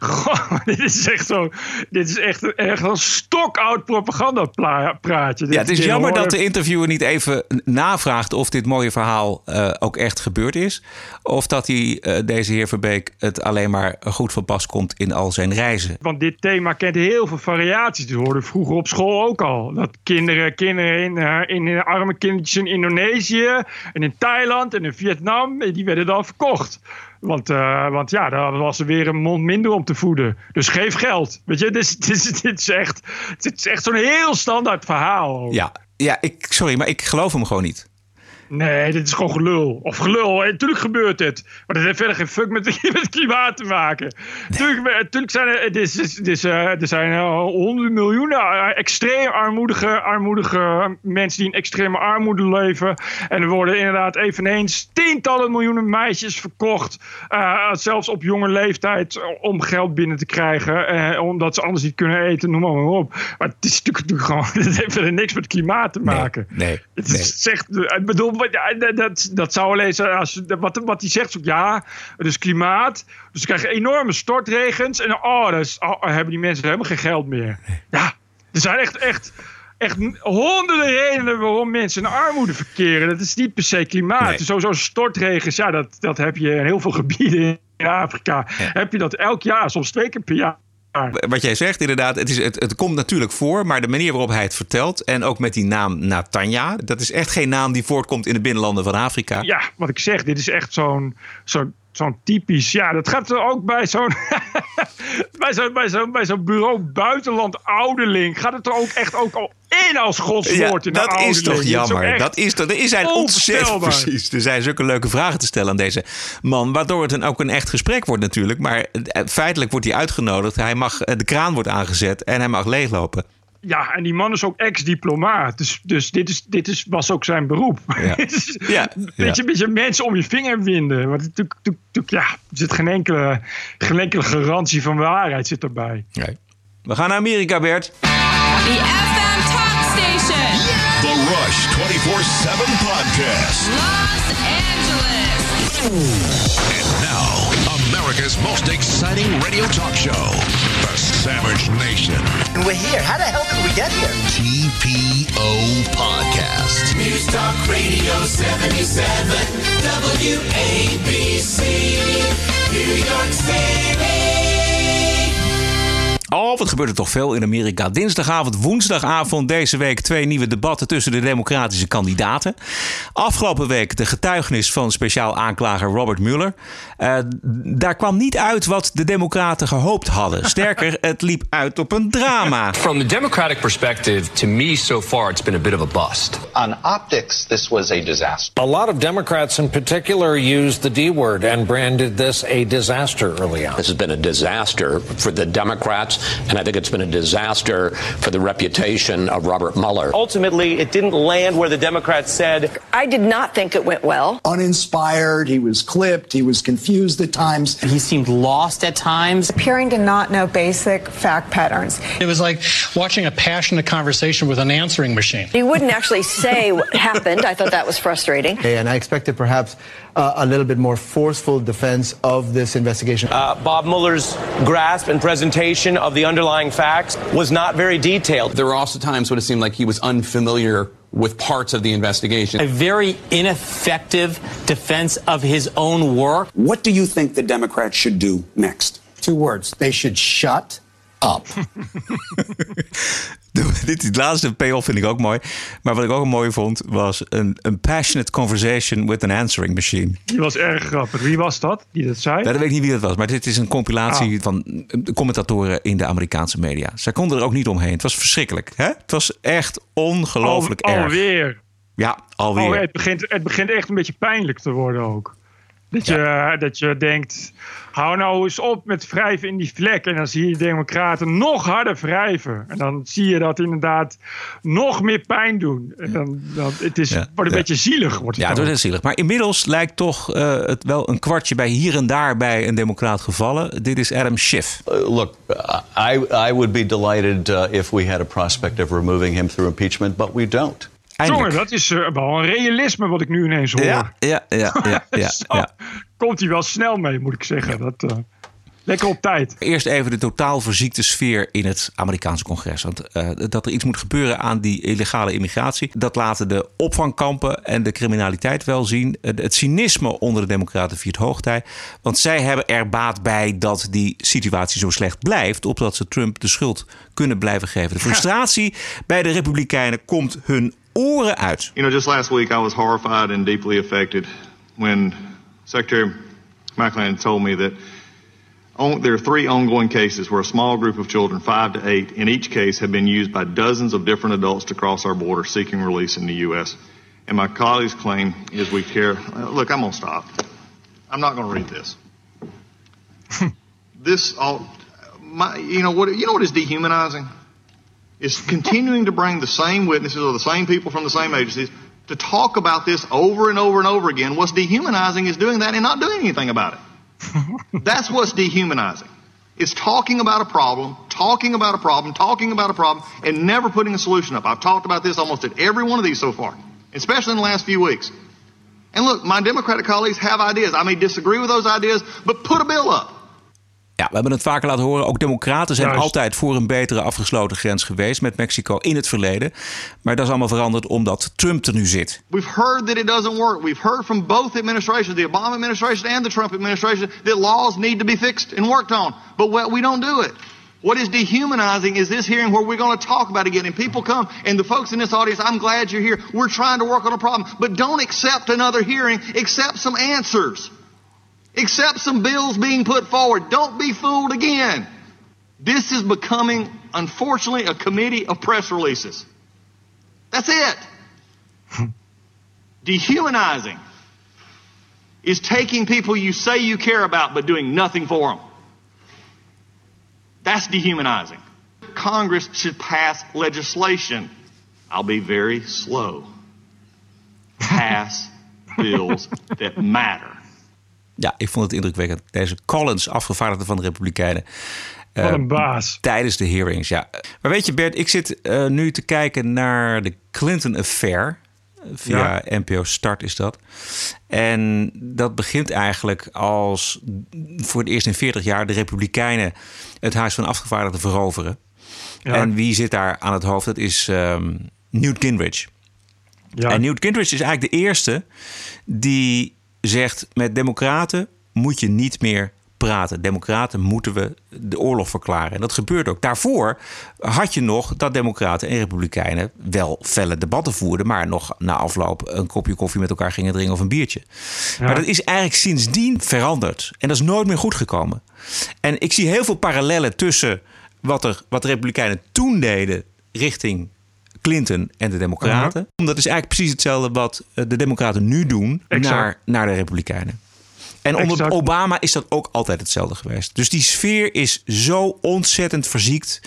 Goh, [laughs] dit is echt zo. Dit is echt, echt een stokoud propagandapraatje. Ja, het is jammer hoor- dat de interviewer niet even navraagt of dit mooie verhaal eh, ook echt gebeurd is. Of dat hij, eh, deze heer Verbeek, het alleen maar goed van pas komt in al zijn reizen. Want dit thema kent heel veel variaties. Dat hoorde vroeger op school ook al. Dat kinderen, kinderen in, eh, in, in arme kindertjes in Indonesië en in Thailand en in Vietnam, die werden dan verkocht. Want, eh, want ja, daar was er weer een mond minder om te voeden. Dus geef geld. Weet je, dit is, [laughs] dit is, dit is echt, is echt zo'n heel standaard verhaal. Ja, ja ik, sorry, maar ik geloof hem gewoon niet. Nee, dit is gewoon gelul. Of gelul. En natuurlijk gebeurt het. Maar dat heeft verder geen fuck met, [laughs] met het klimaat te maken. Tuurlijk, tuurlijk zijn er, het is, eh, er zijn eh, honderden miljoenen eh, extreem armoedige, armoedige mensen die in extreme armoede leven. En er worden inderdaad eveneens tientallen miljoenen meisjes verkocht. zelfs op jonge leeftijd om geld binnen te krijgen. omdat ze anders niet kunnen eten, noem maar, maar op. Maar het is natuurlijk, natuurlijk gewoon, [laughs] heeft verder niks met klimaat te maken. Nee, Het is echt, ik bedoel, dat- dat, dat zou alleen zijn als, wat, wat hij zegt, ja, het is klimaat, dus ze krijgen enorme stortregens en oh, dus, oh, hebben die mensen helemaal geen geld meer. Ja, er zijn echt, echt, echt honderden redenen waarom mensen in armoede verkeren. Dat is niet per se klimaat. Nee. Sowieso stortregens, ja, dat, dat heb je in heel veel gebieden in Afrika. Heb je dat elk jaar, soms twee keer per jaar. Wat jij zegt, inderdaad, het, is, het, het komt natuurlijk voor, maar de manier waarop hij het vertelt en ook met die naam Natanja, dat is echt geen naam die voortkomt in de binnenlanden van Afrika. Ja, wat ik zeg, dit is echt zo'n zo'n zo'n typisch. Ja, dat gaat er ook bij zo'n [laughs] bij zo'n bij zo'n bij zo'n bureau buitenland ouderling. Gaat het er ook echt ook al in als godswoord een dat is toch jammer. echt Dat is toch, er zijn ontzettend precies. Er zijn zulke leuke vragen te stellen aan deze man, waardoor het dan ook een echt gesprek wordt natuurlijk. Maar eh, feitelijk wordt hij uitgenodigd. Hij mag, eh, de kraan wordt aangezet en hij mag leeglopen. Ja, en die man is ook ex-diplomaat. Dus, dus dit, is, dit is, was ook zijn beroep. Ja. [laughs] Ja, Een beetje, beetje mensen om je vinger winden. Want natuurlijk- ja, er zit geen enkele, geen enkele garantie van waarheid zit erbij. Nee. We gaan naar Amerika, Bert. The FM Talk Station. The Rush 24 7 Podcast. Los Angeles. And now, America's most exciting radio talk show, The Savage Nation. And we're here. How the hell did we get here? TPO Podcast. News Talk Radio 77, WABC, New York City. Oh, wat gebeurt er toch veel in Amerika. Dinsdagavond, woensdagavond deze week twee nieuwe debatten tussen de democratische kandidaten. Afgelopen week de getuigenis van speciaal aanklager Robert Mueller. Eh, daar kwam niet uit wat de democraten gehoopt hadden. Sterker, [laughs] het liep uit op een drama. From the Democratic perspective, to me so far, it's been a bit of a bust. On optics, this was a disaster. A lot of Democrats in particular used the D word and branded this a disaster early on. This has been a disaster for the Democrats, and I think it's been a disaster for the reputation of Robert Mueller. Ultimately, it didn't land where the Democrats said. I did not think it went well. Uninspired, he was clipped, he was confused at times. He seemed lost at times. Appearing to not know basic fact patterns. It was like watching a passionate conversation with an answering machine. He wouldn't actually say what happened. I thought that was frustrating. and I expected perhaps uh, a little bit more forceful defense of this investigation. Uh, Bob Mueller's grasp and presentation of the underlying facts was not very detailed. There were also times when it seemed like he was unfamiliar with parts of the investigation. A very ineffective defense of his own work. What do you think the Democrats should do next? Two words. They should shut up. [laughs] [laughs] Dit die laatste payoff vind ik ook mooi. Maar wat ik ook mooi vond, was een, een passionate conversation with an answering machine. Die was erg grappig. Wie was dat die dat zei? Ja, dat weet ik niet wie dat was, maar dit is een compilatie Ah. van commentatoren in de Amerikaanse media. Zij konden er ook niet omheen. Het was verschrikkelijk. Hè? Het was echt ongelooflijk Al, erg. alweer. Ja, alweer. Oh, het, begint, het begint echt een beetje pijnlijk te worden ook. Dat, je, dat je denkt, hou nou eens op met wrijven in die vlek. En dan zie je de democraten nog harder wrijven. En dan zie je dat inderdaad nog meer pijn doen. En dan, dan, het is, Ja, wordt een ja. beetje zielig. Wordt het Ja, het dan. wordt heel zielig. Maar inmiddels lijkt toch eh, het wel een kwartje bij hier en daar bij een democraat gevallen. Dit is Adam Schiff. Uh, look, uh, I, I would be delighted uh, if we had a prospect of removing him through impeachment, but we don't. Jongen, dat is eh, wel een realisme wat ik nu ineens hoor. Ja, ja, ja, ja, [laughs] ja. Komt hij wel snel mee, moet ik zeggen. Dat, eh, Lekker op tijd. Eerst even de totaal verziekte sfeer in het Amerikaanse congres. Want uh, dat er iets moet gebeuren aan die illegale immigratie, dat laten de opvangkampen en de criminaliteit wel zien. Het cynisme onder de Democraten viert hoogtij. Want zij hebben er baat bij dat die situatie zo slecht blijft, opdat ze Trump de schuld kunnen blijven geven. De [laughs] frustratie bij de Republikeinen komt hun oren uit. You know, just last week I was horrified and deeply affected when Secretary McClellan told me that on, there are three ongoing cases where a small group of children, five to eight, in each case have been used by dozens of different adults to cross our border seeking release in the U.S. And my colleague's claim is we care. Uh, look, I'm going to stop. I'm not going to read this. [laughs] this all, my, you know what? You know what is dehumanizing? Is continuing to bring the same witnesses or the same people from the same agencies to talk about this over and over and over again. What's dehumanizing is doing that and not doing anything about it. [laughs] That's what's dehumanizing. It's talking about a problem, talking about a problem, talking about a problem, and never putting a solution up. I've talked about this almost at every one of these so far, especially in the last few weeks. And look, my Democratic colleagues have ideas. I may disagree with those ideas, but put a bill up. Ja, we hebben het vaker laten horen. Ook democraten zijn Juist. altijd voor een betere afgesloten grens geweest met Mexico in het verleden. Maar dat is allemaal veranderd omdat Trump er nu zit. We've heard that it doesn't work. We've heard from both administrations, the Obama administration and the Trump administration, that laws need to be fixed and worked on. But we we don't do it. What is dehumanizing is this hearing where we're going to talk about it again. And people come, and the folks in this audience, I'm glad you're here. We're trying to work on a problem. But don't accept another hearing. Accept some answers. Accept some bills being put forward. Don't be fooled again. This is becoming, unfortunately, a committee of press releases. That's it. [laughs] Dehumanizing is taking people you say you care about but doing nothing for them. That's dehumanizing. Congress should pass legislation. I'll be very slow. Pass [laughs] bills that matter. Ja, ik vond het indrukwekkend. Deze Collins, afgevaardigde van de Republikeinen. Wat een baas. Tijdens de hearings, ja. Maar weet je, Bert, ik zit eh, nu te kijken naar de Clinton Affair. Via NPO Start is dat. En dat begint eigenlijk als voor het eerst in 40 jaar de Republikeinen het Huis van Afgevaardigden veroveren. Ja. En wie zit daar aan het hoofd? Dat is ehm, Newt Gingrich. Ja. En Newt Gingrich is eigenlijk de eerste die zegt: met Democraten moet je niet meer praten. Democraten moeten we de oorlog verklaren. En dat gebeurt ook. Daarvoor had je nog dat Democraten en Republikeinen wel felle debatten voerden, maar nog na afloop een kopje koffie met elkaar gingen drinken of een biertje. Maar dat is eigenlijk sindsdien veranderd. En dat is nooit meer goed gekomen. En ik zie heel veel parallellen tussen wat, er, wat de Republikeinen toen deden richting Clinton en de Democraten. Dat is eigenlijk precies hetzelfde wat eh, de Democraten nu doen Exact. naar, naar de Republikeinen. En onder Exact. Obama is dat ook altijd hetzelfde geweest. Dus die sfeer is zo ontzettend verziekt.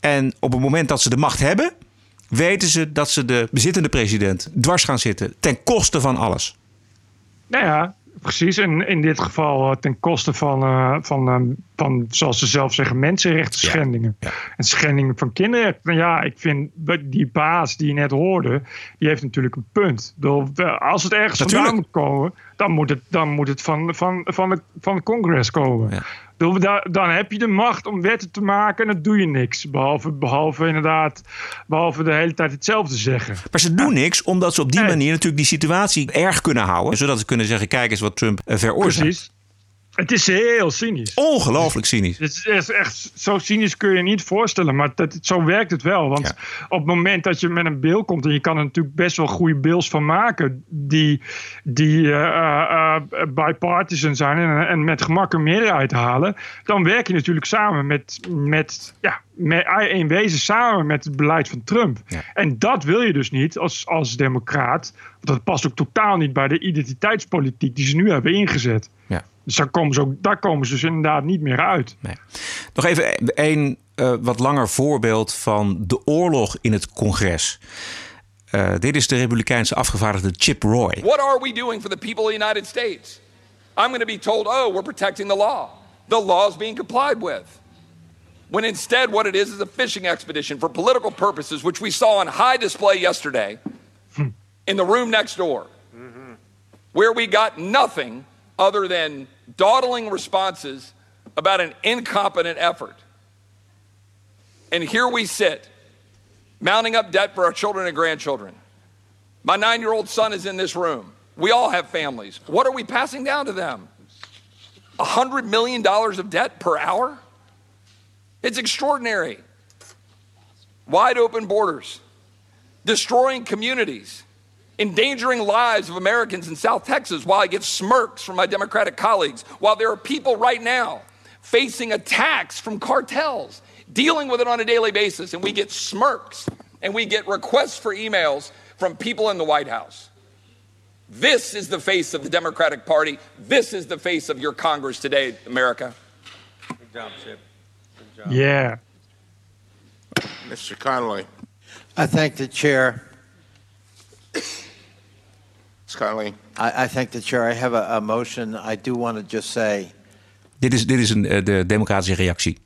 En op het moment dat ze de macht hebben, weten ze dat ze de bezittende president dwars gaan zitten ten koste van alles. Nou ja, precies. En in dit geval eh, ten koste van, eh, van, eh, van, zoals ze zelf zeggen, mensenrechten schendingen. En schendingen van kinderrechten. Nou ja, ik vind die baas die je net hoorde, die heeft natuurlijk een punt. Als het ergens Natuurlijk. vandaan moet komen, dan moet het, dan moet het van, van, van, de, van het congres komen. Dan heb je de macht om wetten te maken en dan doe je niks. Behalve, behalve inderdaad, behalve de hele tijd hetzelfde zeggen. Maar ze doen niks omdat ze op die manier natuurlijk die situatie erg kunnen houden. Zodat ze kunnen zeggen, kijk eens wat Trump eh, veroorzaakt. Precies. Het is heel cynisch. Ongelooflijk cynisch. Het is echt- echt zo cynisch kun je je niet voorstellen, maar dat, zo werkt het wel. Want op het moment dat je met een bil komt, en je kan er natuurlijk best wel goede bills van maken, die, die eh, eh, eh, bipartisan zijn en, en met gemak een meerderheid halen, dan werk je natuurlijk samen met, met ja, met, in wezen samen met het beleid van Trump. En dat wil je dus niet als, als democraat. Dat past ook totaal niet bij de identiteitspolitiek die ze nu hebben ingezet. Dus daar komen, ze ook, daar komen ze dus inderdaad niet meer uit. Nog even een eh, wat langer voorbeeld van de oorlog in het congres. Eh, dit is de Republikeinse afgevaardigde Chip Roy. What are we doing for the people of the United States? I'm going to be told, oh, we're protecting the law. The law is being complied with. When instead, what it is is a fishing expedition for political purposes, which we saw on high display yesterday in the room next door, where we got nothing other than dawdling responses about an incompetent effort. And here we sit, mounting up debt for our children and grandchildren. My nine year old son is in this room. We all have families. What are we passing down to them? $100 million of debt per hour? It's extraordinary. Wide open borders, destroying communities, endangering lives of Americans in South Texas while I get smirks from my Democratic colleagues, while there are people right now facing attacks from cartels, dealing with it on a daily basis, and we get smirks and we get requests for emails from people in the White House. This is the face of the Democratic Party. This is the face of your Congress today, America. Good job, Chip. Good job. Yeah. Mr. Connolly. I thank the chair. Ms. Connolly. I, I thank the chair. I have a, a motion. I do want to just say Dit is, dit is een, eh, de democratische reactie.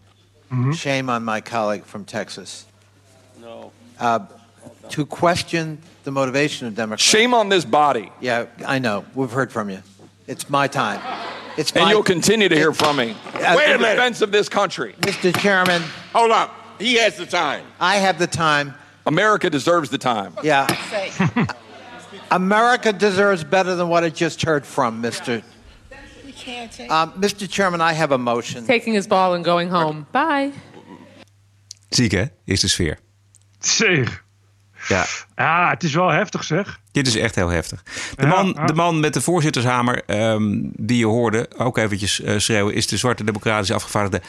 shame on my colleague from Texas. No. Uh, to question the motivation of Democrats. Shame on this body. Yeah, I know. We've heard from you. It's my time. It's And my, you'll continue to hear from me. Uh, Wait a in minute. defense of this country. Mr. Chairman. Hold up. He has the time. I have the time. America deserves the time. Yeah. [laughs] [laughs] America deserves better than what it just heard from, Mr. Um, Mr. Chairman, I have a motion. Taking his ball and going home. Bye. Ziek hè, is de sfeer. Zeg. Ja. Ja, het is wel heftig zeg. Dit is echt heel heftig. De, Ja, man, ja. de man met de voorzittershamer, ehm, die je hoorde, ook eventjes eh, schreeuwen, is de zwarte democratische afgevaardigde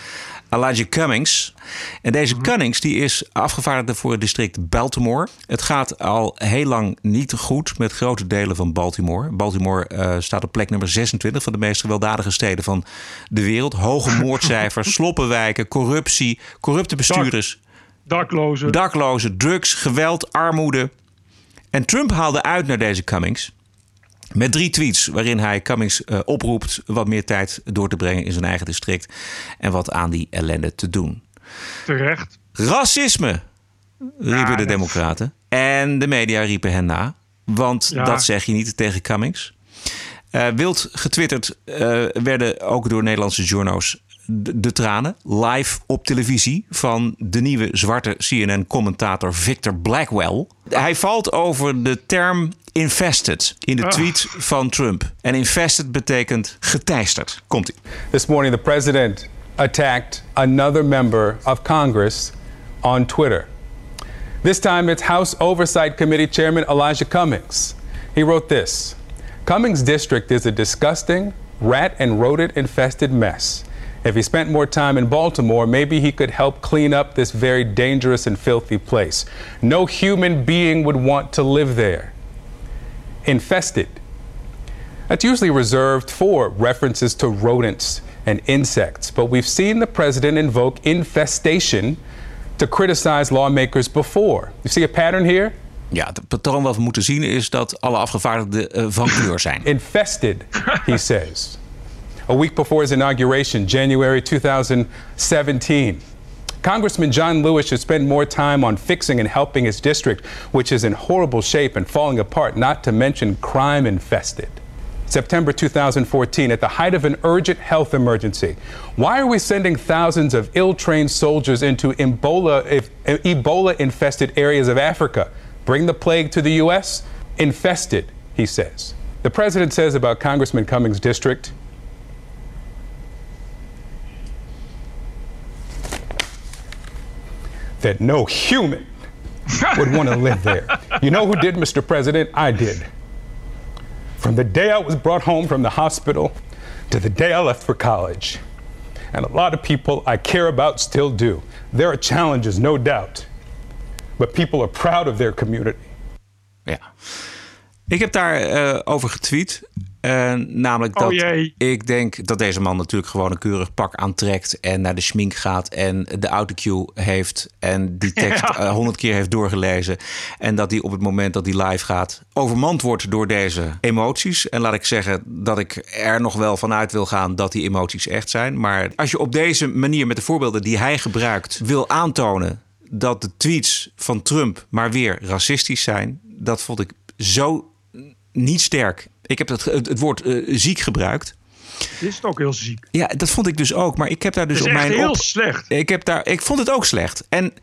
Elijah Cummings. En deze Mhm. Cummings die is afgevaardigde voor het district Baltimore. Het gaat al heel lang niet goed met grote delen van Baltimore. Baltimore eh, staat op plek nummer 26 van de meest gewelddadige steden van de wereld. Hoge [laughs] moordcijfers, sloppenwijken, corruptie, corrupte bestuurders. Daklozen. Daklozen, drugs, geweld, armoede. En Trump haalde uit naar deze Cummings. Met drie tweets waarin hij Cummings eh, oproept wat meer tijd door te brengen in zijn eigen district. En wat aan die ellende te doen. Terecht. Racisme, riepen de Democraten. En de media riepen hen na. Want Ja. dat zeg je niet tegen Cummings. Eh, wild getwitterd eh, werden ook door Nederlandse journo's de, de tranen live op televisie van de nieuwe zwarte CNN-commentator Victor Blackwell. Hij valt over de term infested in de Ah. tweet van Trump. En infested betekent geteisterd. Komt-ie. This morning, the president attacked another member of Congress on Twitter. This time, it's House Oversight Committee Chairman Elijah Cummings. He wrote this Cummings' district is a disgusting, rat and rodent infested mess. If he spent more time in Baltimore, maybe he could help clean up this very dangerous and filthy place. No human being would want to live there. Infested. That's usually reserved for references to rodents and insects, but we've seen the president invoke infestation to criticize lawmakers before. You see a pattern here? Ja, het patroon wat we moeten zien is dat alle afgevaardigden eh, van kleur zijn. Infested, he says. A week before his inauguration, January 2017. Congressman John Lewis should spend more time on fixing and helping his district, which is in horrible shape and falling apart, not to mention crime infested. September 2014, at the height of an urgent health emergency. Why are we sending thousands of ill trained soldiers into Ebola infested areas of Africa? Bring the plague to the U.S.? Infested, he says. The president says about Congressman Cummings' district that no human would want to [laughs] live there. You know who did, Mr. President? I did. From the day I was brought home from the hospital to the day I left for college. And a lot of people I care about still do. There are challenges, no doubt. But people are proud of their community. Ja. Ik heb daar eh, over getweet. Eh, namelijk Oh dat ik denk dat deze man natuurlijk gewoon een keurig pak aantrekt en naar de schmink gaat en de autocue heeft en die [laughs] tekst Ja. eh, honderd keer heeft doorgelezen. En dat hij op het moment dat hij live gaat overmand wordt door deze emoties. En laat ik zeggen dat ik er nog wel vanuit wil gaan dat die emoties echt zijn. Maar als je op deze manier met de voorbeelden die hij gebruikt wil aantonen dat de tweets van Trump maar weer racistisch zijn, dat vond ik zo niet sterk. Ik heb het, het, het woord eh, ziek gebruikt. Dit is ook heel ziek. Ja, dat vond ik dus ook. Maar ik heb daar dus Het is op echt mijn heel op- slecht. Ik heb daar, ik vond het ook slecht. En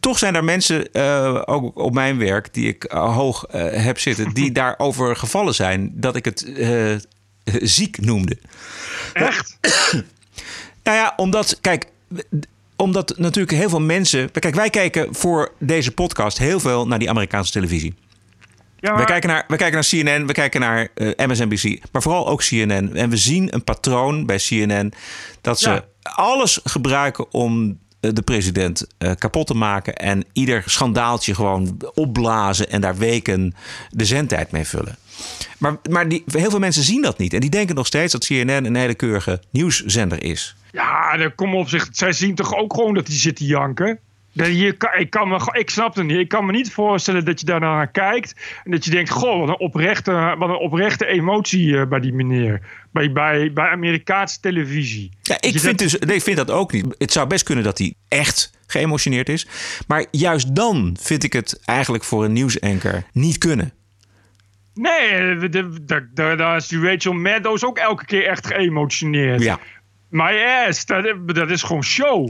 toch zijn er mensen, eh, ook op mijn werk, die ik eh, hoog heb zitten, die [laughs] daarover gevallen zijn dat ik het ziek noemde. Echt? [coughs] Nou ja, omdat, kijk, omdat natuurlijk heel veel mensen. Kijk, wij kijken voor deze podcast heel veel naar die Amerikaanse televisie. Ja, We, kijken naar, we kijken naar CNN, we kijken naar eh, MSNBC, maar vooral ook CNN. En we zien een patroon bij CNN dat ze Ja. alles gebruiken om eh, de president eh, kapot te maken. En ieder schandaaltje gewoon opblazen en daar weken de zendtijd mee vullen. Maar, maar die, heel veel mensen zien dat niet. En die denken nog steeds dat CNN een hele keurige nieuwszender is. Ja, dan kom op zich. Zij zien toch ook gewoon dat hij zit te janken. Je kan, ik, kan me, ik snap het niet. Ik kan me niet voorstellen dat je daar naar kijkt. En dat je denkt: Goh, wat een oprechte, wat een oprechte emotie eh, bij die meneer. Bij, bij, bij Amerikaanse televisie. Ja, ik vind, dat- dus, nee, ik vind dat ook niet. Het zou best kunnen dat hij echt geëmotioneerd is. Maar juist dan vind ik het eigenlijk voor een nieuwsanker niet kunnen. Nee, daar is Rachel Maddows ook elke keer echt geëmotioneerd. Ja. My ass, dat, dat is gewoon show.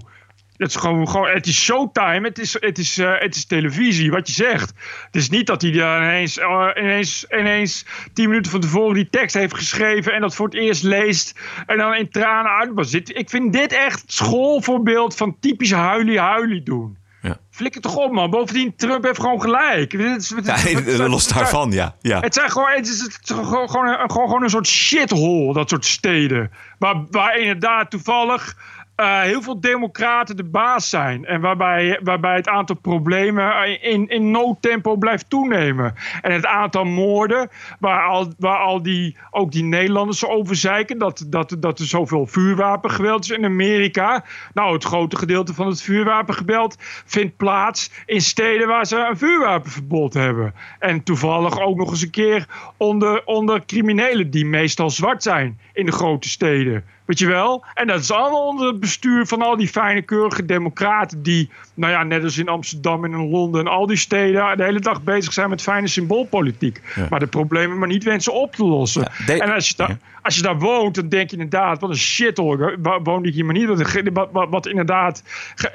Het is gewoon, gewoon het is showtime, het is, het, is, eh, het is televisie, wat je zegt. Het is niet dat hij daar ineens, eh, ineens, ineens tien minuten van tevoren die tekst heeft geschreven en dat voor het eerst leest en dan in tranen. Dit- Ik vind dit echt schoolvoorbeeld van typisch huilie-huilie doen. Ja. Flikker toch op, man. Bovendien, Trump heeft gewoon gelijk. Is- Ja, [laughs] los daarvan, ja. ja. het zijn gewoon, het is, het is gewoon, gewoon, gewoon een soort shithole, dat soort steden. Waar, waar inderdaad toevallig eh, heel veel democraten de baas zijn. En waarbij, waarbij het aantal problemen in, in no tempo blijft toenemen. En het aantal moorden, waar al, waar al die, ook die Nederlanders over zeiken... Dat, dat, dat er zoveel vuurwapengeweld is in Amerika. Nou, het grote gedeelte van het vuurwapengeweld vindt plaats in steden waar ze een vuurwapenverbod hebben. En toevallig ook nog eens een keer onder, onder criminelen die meestal zwart zijn in de grote steden. Weet je wel? En dat is allemaal onder het bestuur van al die fijne, keurige democraten. die, nou ja, net als in Amsterdam en in Londen en al die steden. de hele dag bezig zijn met fijne symboolpolitiek. Ja. Maar de problemen maar niet wensen op te lossen. de- en als je, daar, als je daar woont, dan denk je inderdaad: wat een shit hoor. Woon ik hier maar niet? Wat, wat, inderdaad ge-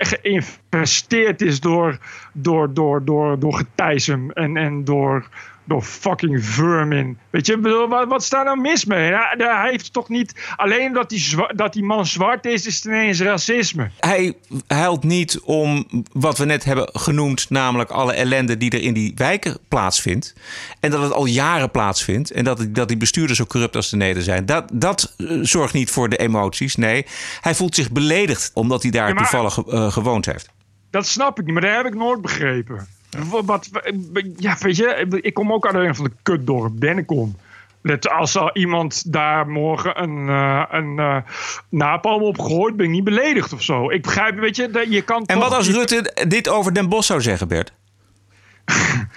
geïnvesteerd is door, door, door, door, door getijsem en, en door. Door fucking vermin. Weet je, bedoel, wat, wat is daar nou mis mee? Hij, hij heeft toch niet. Alleen dat die, dat die man zwart is, is het ineens racisme. Hij huilt niet om wat we net hebben genoemd, namelijk alle ellende die er in die wijken plaatsvindt. En dat het al jaren plaatsvindt. En dat, dat die bestuurders zo corrupt als de neder zijn. Dat, dat eh, zorgt niet voor de emoties. Nee, hij voelt zich beledigd omdat hij daar Ja, maar- toevallig eh, gewoond heeft. Dat snap ik niet, maar dat heb ik nooit begrepen. Wat, wat- ja, weet je, ik kom ook uit een van de kutdorp, Bennekom. Dat als er iemand daar morgen een, eh, een eh, napalm op gooit, ben ik niet beledigd of zo. Ik begrijp, weet je, dat je kan. En wat als Rutte dit over Den Bosch zou zeggen, Bert? [laughs]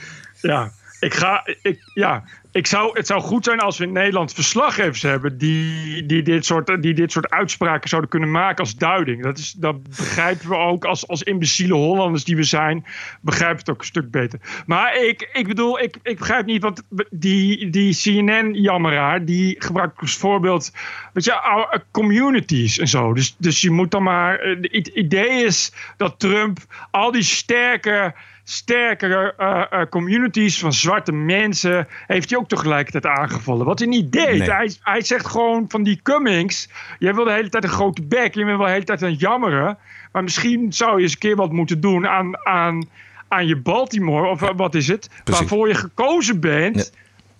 Ja, ik ga. Ik, ja, ik zou, het zou goed zijn als we in Nederland verslaggevers hebben die, die, dit soort, die dit soort uitspraken zouden kunnen maken als duiding. Dat, is, dat begrijpen we ook als, als imbeciele Hollanders die we zijn, begrijpen het ook een stuk beter. Maar ik, ik bedoel, ik, ik begrijp niet, want die, die CNN-jammeraar, die gebruikt als voorbeeld, weet je, communities en zo. Dus, dus je moet dan maar, eh, het idee is dat Trump al die sterke sterkere eh, eh, communities van zwarte mensen heeft hij ook tegelijkertijd aangevallen. Wat hij niet deed. Nee. Hij, hij zegt gewoon van die Cummings, jij wil de hele tijd een grote bek, je wil de hele tijd aan het jammeren, maar misschien zou je eens een keer wat moeten doen aan, aan, aan je Baltimore, of eh, wat is het, Precies. waarvoor je gekozen bent.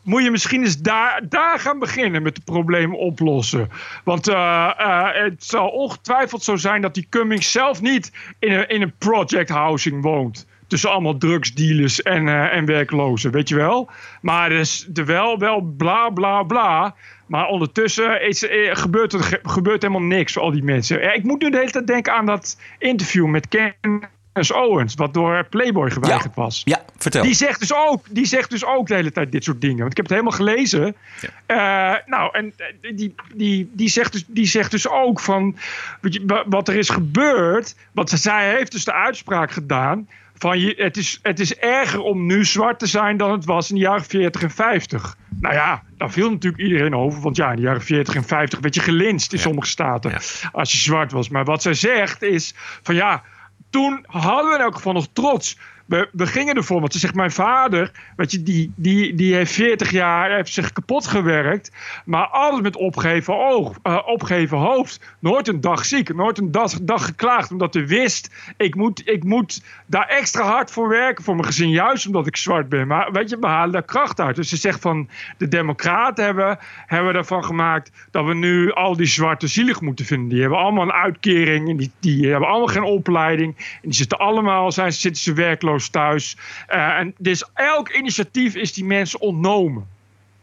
Moet je misschien eens daar, daar gaan beginnen met de problemen oplossen. Want het zal ongetwijfeld zo zijn dat die Cummings zelf niet in een, in een project housing woont. Tussen allemaal drugsdealers en, eh, en werklozen, weet je wel. Maar er is er wel, wel bla bla bla. Maar ondertussen is, eh, gebeurt er ge- gebeurt helemaal niks voor al die mensen. Ja, ik moet nu de hele tijd denken aan dat interview met Candace Owens, wat door Playboy geweigerd was. Ja, vertel. Die zegt, dus ook, die zegt dus ook de hele tijd dit soort dingen. Want ik heb het helemaal gelezen. Eh, nou, en die, die, die, zegt dus, die zegt dus ook van... Wat er is gebeurd... Want zij heeft dus de uitspraak gedaan... van je, het, is, het is erger om nu zwart te zijn dan het was in de jaren 40 en 50. Nou ja, daar viel natuurlijk iedereen over. Want ja, in de jaren 40 en 50 werd je gelinst in sommige staten. Als je zwart was. Maar wat zij zegt is van ja, toen hadden we in elk geval nog trots. We, gingen ervoor, want ze zegt: Mijn vader, weet je, die, die, die heeft 40 jaar, heeft zich kapot gewerkt. Maar alles met opgeven, oog, eh, opgeven hoofd. Nooit een dag ziek, nooit een dag, dag geklaagd. Omdat hij wist: ik moet, ik moet daar extra hard voor werken voor mijn gezin. Juist omdat ik zwart ben. Maar weet je, we halen daar kracht uit. Dus ze zegt van: De Democraten hebben, hebben ervan gemaakt dat we nu al die zwarte zielig moeten vinden. Die hebben allemaal een uitkering en die, die hebben allemaal geen opleiding. En die zitten allemaal, zijn, zitten ze werkloos thuis. Uh, en dus elk initiatief is die mensen ontnomen.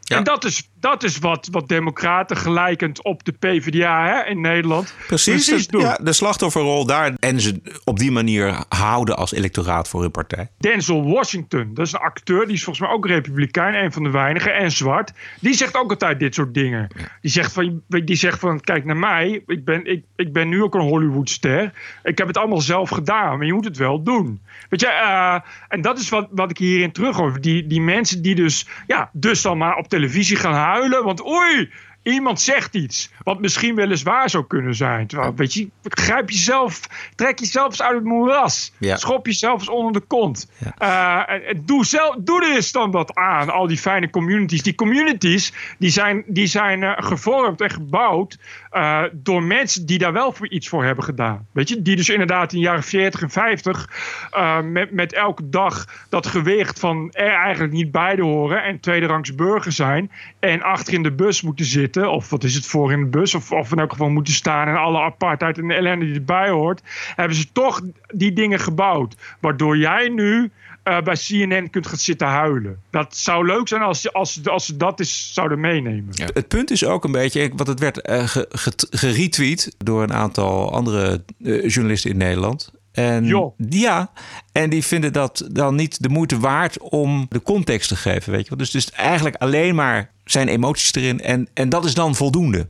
En dat is, dat is wat, wat democraten gelijkend op de PvdA hè, in Nederland Precies, doen. ja, de slachtofferrol daar. En ze op die manier houden als electoraat voor hun partij. Denzel Washington, dat is een acteur, die is volgens mij ook republikein, een van de weinigen, en zwart. Die zegt ook altijd dit soort dingen. Die, zegt van, die zegt van, kijk naar mij, ik ben, ik, ik ben nu ook een Hollywoodster. Ik heb het allemaal zelf gedaan, maar je moet het wel doen. Weet je, eh, en dat is wat, wat ik hierin terug hoor. Die, die mensen die dus, ja, dus dan maar op televisie gaan huilen, want oei, iemand zegt iets wat misschien weliswaar zou kunnen zijn. Terwijl, weet je, grijp jezelf, trek jezelf eens uit het moeras. Ja. Schop jezelf eens onder de kont. Eh, doe, zelf, doe er eens dan wat aan, al die fijne communities. Die communities die zijn, die zijn eh, gevormd en gebouwd eh, door mensen die daar wel voor iets voor hebben gedaan. Weet je, die dus inderdaad in de jaren 40 en 50 eh, met, met elke dag dat gewicht van er eigenlijk niet bij horen en tweederangs burger zijn en achter in de bus moeten zitten, of wat is het voor in de bus, of, of in elk geval moeten staan en alle apartheid en de ellende die erbij hoort, hebben ze toch die dingen gebouwd. Waardoor jij nu eh, bij CNN kunt gaan zitten huilen. Dat zou leuk zijn als, ze- als, ze- als ze dat eens zouden meenemen. Het punt is ook een beetje, want het werd eh, ge- ge- geretweet door een aantal andere eh, journalisten in Nederland. En, Joh. Ja, en die vinden dat dan niet de moeite waard om de context te geven. Weet je wel? Dus, dus eigenlijk alleen maar zijn emoties erin en, en dat is dan voldoende.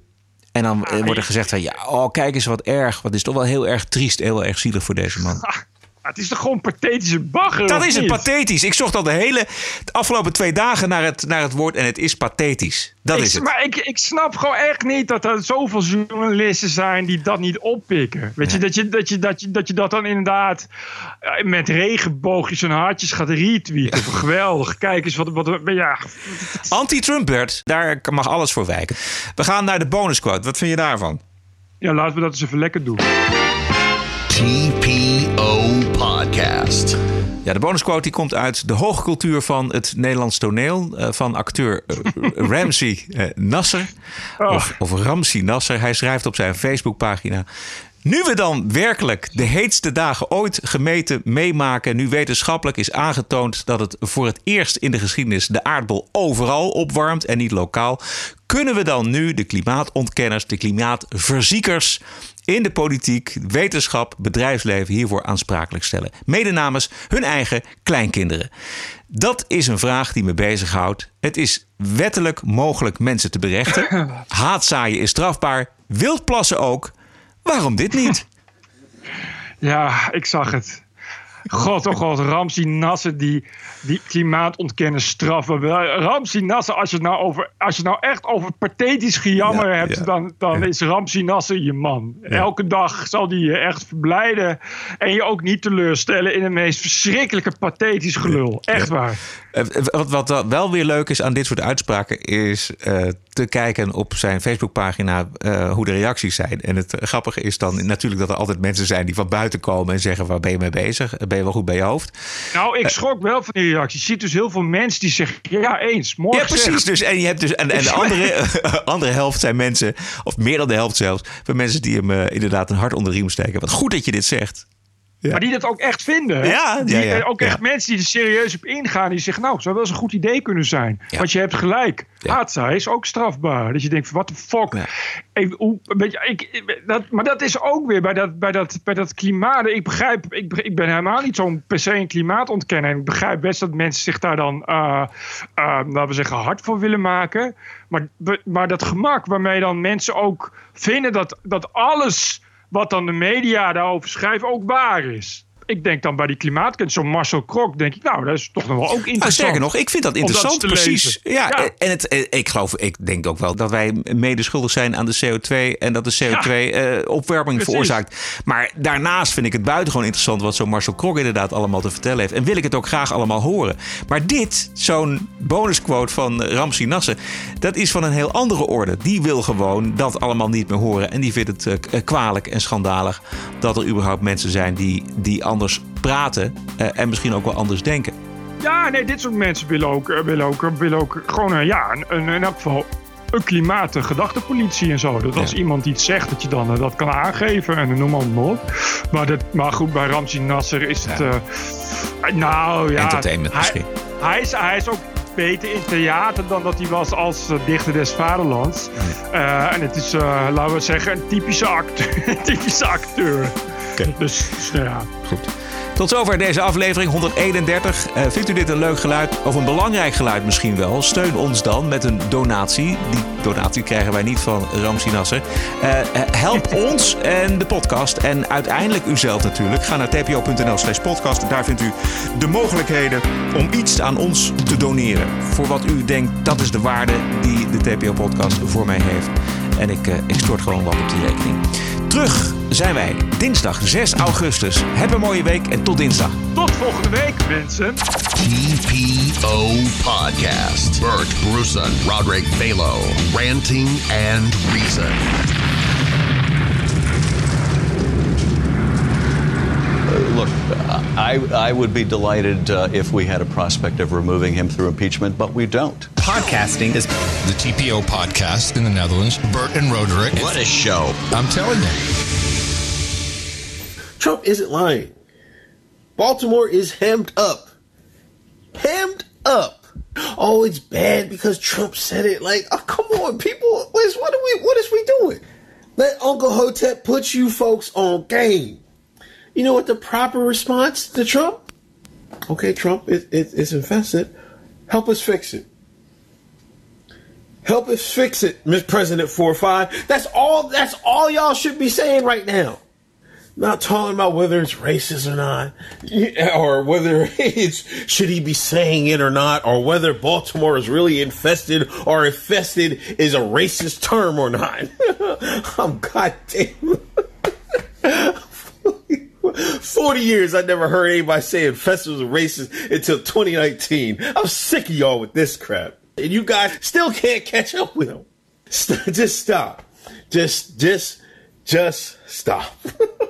En dan eh, wordt er gezegd van ja, oh kijk eens wat erg. Wat is toch wel heel erg triest, heel erg zielig voor deze man. [laughs] Het is toch gewoon pathetische bagger? Dat is het niet? pathetisch. Ik zocht al de hele de afgelopen twee dagen naar het, naar het woord en het is pathetisch. Dat ik, is het. Maar ik, ik snap gewoon echt niet dat er zoveel journalisten zijn die dat niet oppikken. Weet je, dat je, dat, je, dat, je, dat je dat dan inderdaad eh, met regenboogjes en hartjes gaat retweeten. [laughs] Geweldig. Kijk eens wat, wat ja. Anti-Trump Bert, daar mag alles voor wijken. We gaan naar de bonusquote. Wat vind je daarvan? ja, laten we dat eens even lekker doen. TPO Podcast. Ja, de bonusquote die komt uit de hoge cultuur van het Nederlands toneel. eh, van acteur eh, [laughs] Ramsey eh, Nasser. Of, of Ramsey Nasser. Hij schrijft op zijn Facebookpagina. Nu we dan werkelijk de heetste dagen ooit gemeten meemaken, nu wetenschappelijk is aangetoond dat het voor het eerst in de geschiedenis de aardbol overal opwarmt en niet lokaal, kunnen we dan nu de klimaatontkenners, de klimaatverziekers in de politiek, wetenschap, bedrijfsleven hiervoor aansprakelijk stellen. Mede namens hun eigen kleinkinderen. Dat is een vraag die me bezighoudt. Het is wettelijk mogelijk mensen te berechten. [clears throat] Haatzaaien is strafbaar. Wildplassen ook. Waarom dit niet? [laughs] Ja, ik zag het. God, oh god, Ramsey Nasser die, die klimaatontkennen straffen. Ramsey Nasser, als je het nou, over, als je nou echt over pathetisch gejammer Ja, hebt, ja, dan, dan is Ramsey Nasser je man. Elke dag zal die je echt verblijden en je ook niet teleurstellen in de meest verschrikkelijke pathetisch gelul. Echt waar. Eh, Wat, wat wel- wel weer leuk is aan dit soort uitspraken, is eh, te kijken op zijn Facebookpagina eh, hoe de reacties zijn. En het grappige is dan natuurlijk dat er altijd mensen zijn die van buiten komen en zeggen: waar ben je mee bezig? Ben je wel goed bij je hoofd? Nou, ik schrok wel van die reacties. Je ziet dus heel veel mensen die zeggen, ja eens, morgen Ja, precies. Dus, en je hebt dus, en, en de [laughs] andere, andere helft zijn mensen, of meer dan de helft zelfs, van mensen die hem eh, inderdaad een hart onder de riem steken. Wat goed dat je dit zegt. Maar die dat ook echt vinden. Ja, die, ja, ja, eh, ook echt mensen die er serieus op ingaan. Die zeggen, nou, zou wel eens een goed idee kunnen zijn. Want je hebt gelijk. Haatzaai is ook strafbaar. Dat je denkt, wat de fuck. Ik, hoe, je, ik, dat, maar dat is ook weer bij dat, bij dat, bij dat klimaat. Ik begrijp, ik, ik ben helemaal niet zo'n per se een klimaatontkenner. En ik begrijp best dat mensen zich daar dan, eh, eh, laten we zeggen, hard voor willen maken. Maar, maar dat gemak waarmee dan mensen ook vinden dat, dat alles wat dan de media daarover schrijft ook waar is. Ik denk dan bij die klimaatkunst, zo'n Marcel Krok, denk ik, nou, dat is toch nog wel ook interessant. Nou, sterker nog, ik vind dat interessant. te precies. Ja, En het, eh, ik geloof, ik denk ook wel dat wij mede schuldig zijn aan de CO2 en dat de CO2 eh, veroorzaakt. Maar daarnaast vind ik het buitengewoon interessant wat zo'n Marcel Krok inderdaad allemaal te vertellen heeft. En wil ik het ook graag allemaal horen. Maar dit, zo'n bonusquote van eh, Ramsi Nasser, dat is van een heel andere orde. Die wil gewoon dat allemaal niet meer horen. En die vindt het eh, eh, kwalijk en schandalig dat er überhaupt mensen zijn die, die anders praten eh, en misschien ook wel anders denken. Ja, nee, dit soort mensen willen ook, eh, willen ook, willen ook gewoon, eh, ja, een, een, in elk geval een klimaat, een gedachtepolitie en zo. Dat als iemand iets zegt, dat je dan eh, dat kan aangeven en noem maar op. Maar, dat, maar goed, bij Ramzi Nasser is het... eh, nou ja... Entertainment hij, misschien. Hij is, hij is ook beter in theater dan dat hij was als eh, dichter des vaderlands. Eh, en het is, eh, laten we zeggen, een typische [laughs] typische acteur. Dus, dus, nou ja. Goed. Tot zover deze aflevering 131. Eh, vindt u dit een leuk geluid of een belangrijk geluid misschien wel? Steun ons dan met een donatie. Die donatie krijgen wij niet van Ramsi Nasser. Eh, eh, help [laughs] ons en de podcast en uiteindelijk uzelf natuurlijk. Ga naar tpo.nl slash podcast. Daar vindt u de mogelijkheden om iets aan ons te doneren. Voor wat u denkt dat is de waarde die de TPO-podcast voor mij heeft. En ik, eh, ik stort gewoon wat op die rekening. Terug zijn wij dinsdag 6 augustus. Heb een mooie week en tot dinsdag. Tot volgende week, mensen. TPO Podcast. Bert Bruson, Roderick Balo, Ranting and Reason. I, I would be delighted uh, if we had a prospect of removing him through impeachment, but we don't. Podcasting is the TPO podcast in the Netherlands. Bert and Roderick. What a show. I'm telling you. Trump isn't lying. Baltimore is hemmed up. Hemmed up. Oh, it's bad because Trump said it. Like, oh, come on, people. What is, what are we? What is we doing? Let Uncle Hotep put you folks on game. You know what the proper response to Trump? Okay, Trump, it, it, it's infested. Help us fix it. Help us fix it, Miss President 4-5. That's all that's all y'all should be saying right now. Not talking about whether it's racist or not, or whether [laughs] it's should he be saying it or not, or whether Baltimore is really infested or infested is a racist term or not. [laughs] I'm goddamn. [laughs] 40 years I never heard anybody saying infested was a racist until 2019. I'm sick of y'all with this crap. And you guys still can't catch up with them. St- just stop. Just, just, just stop. [laughs]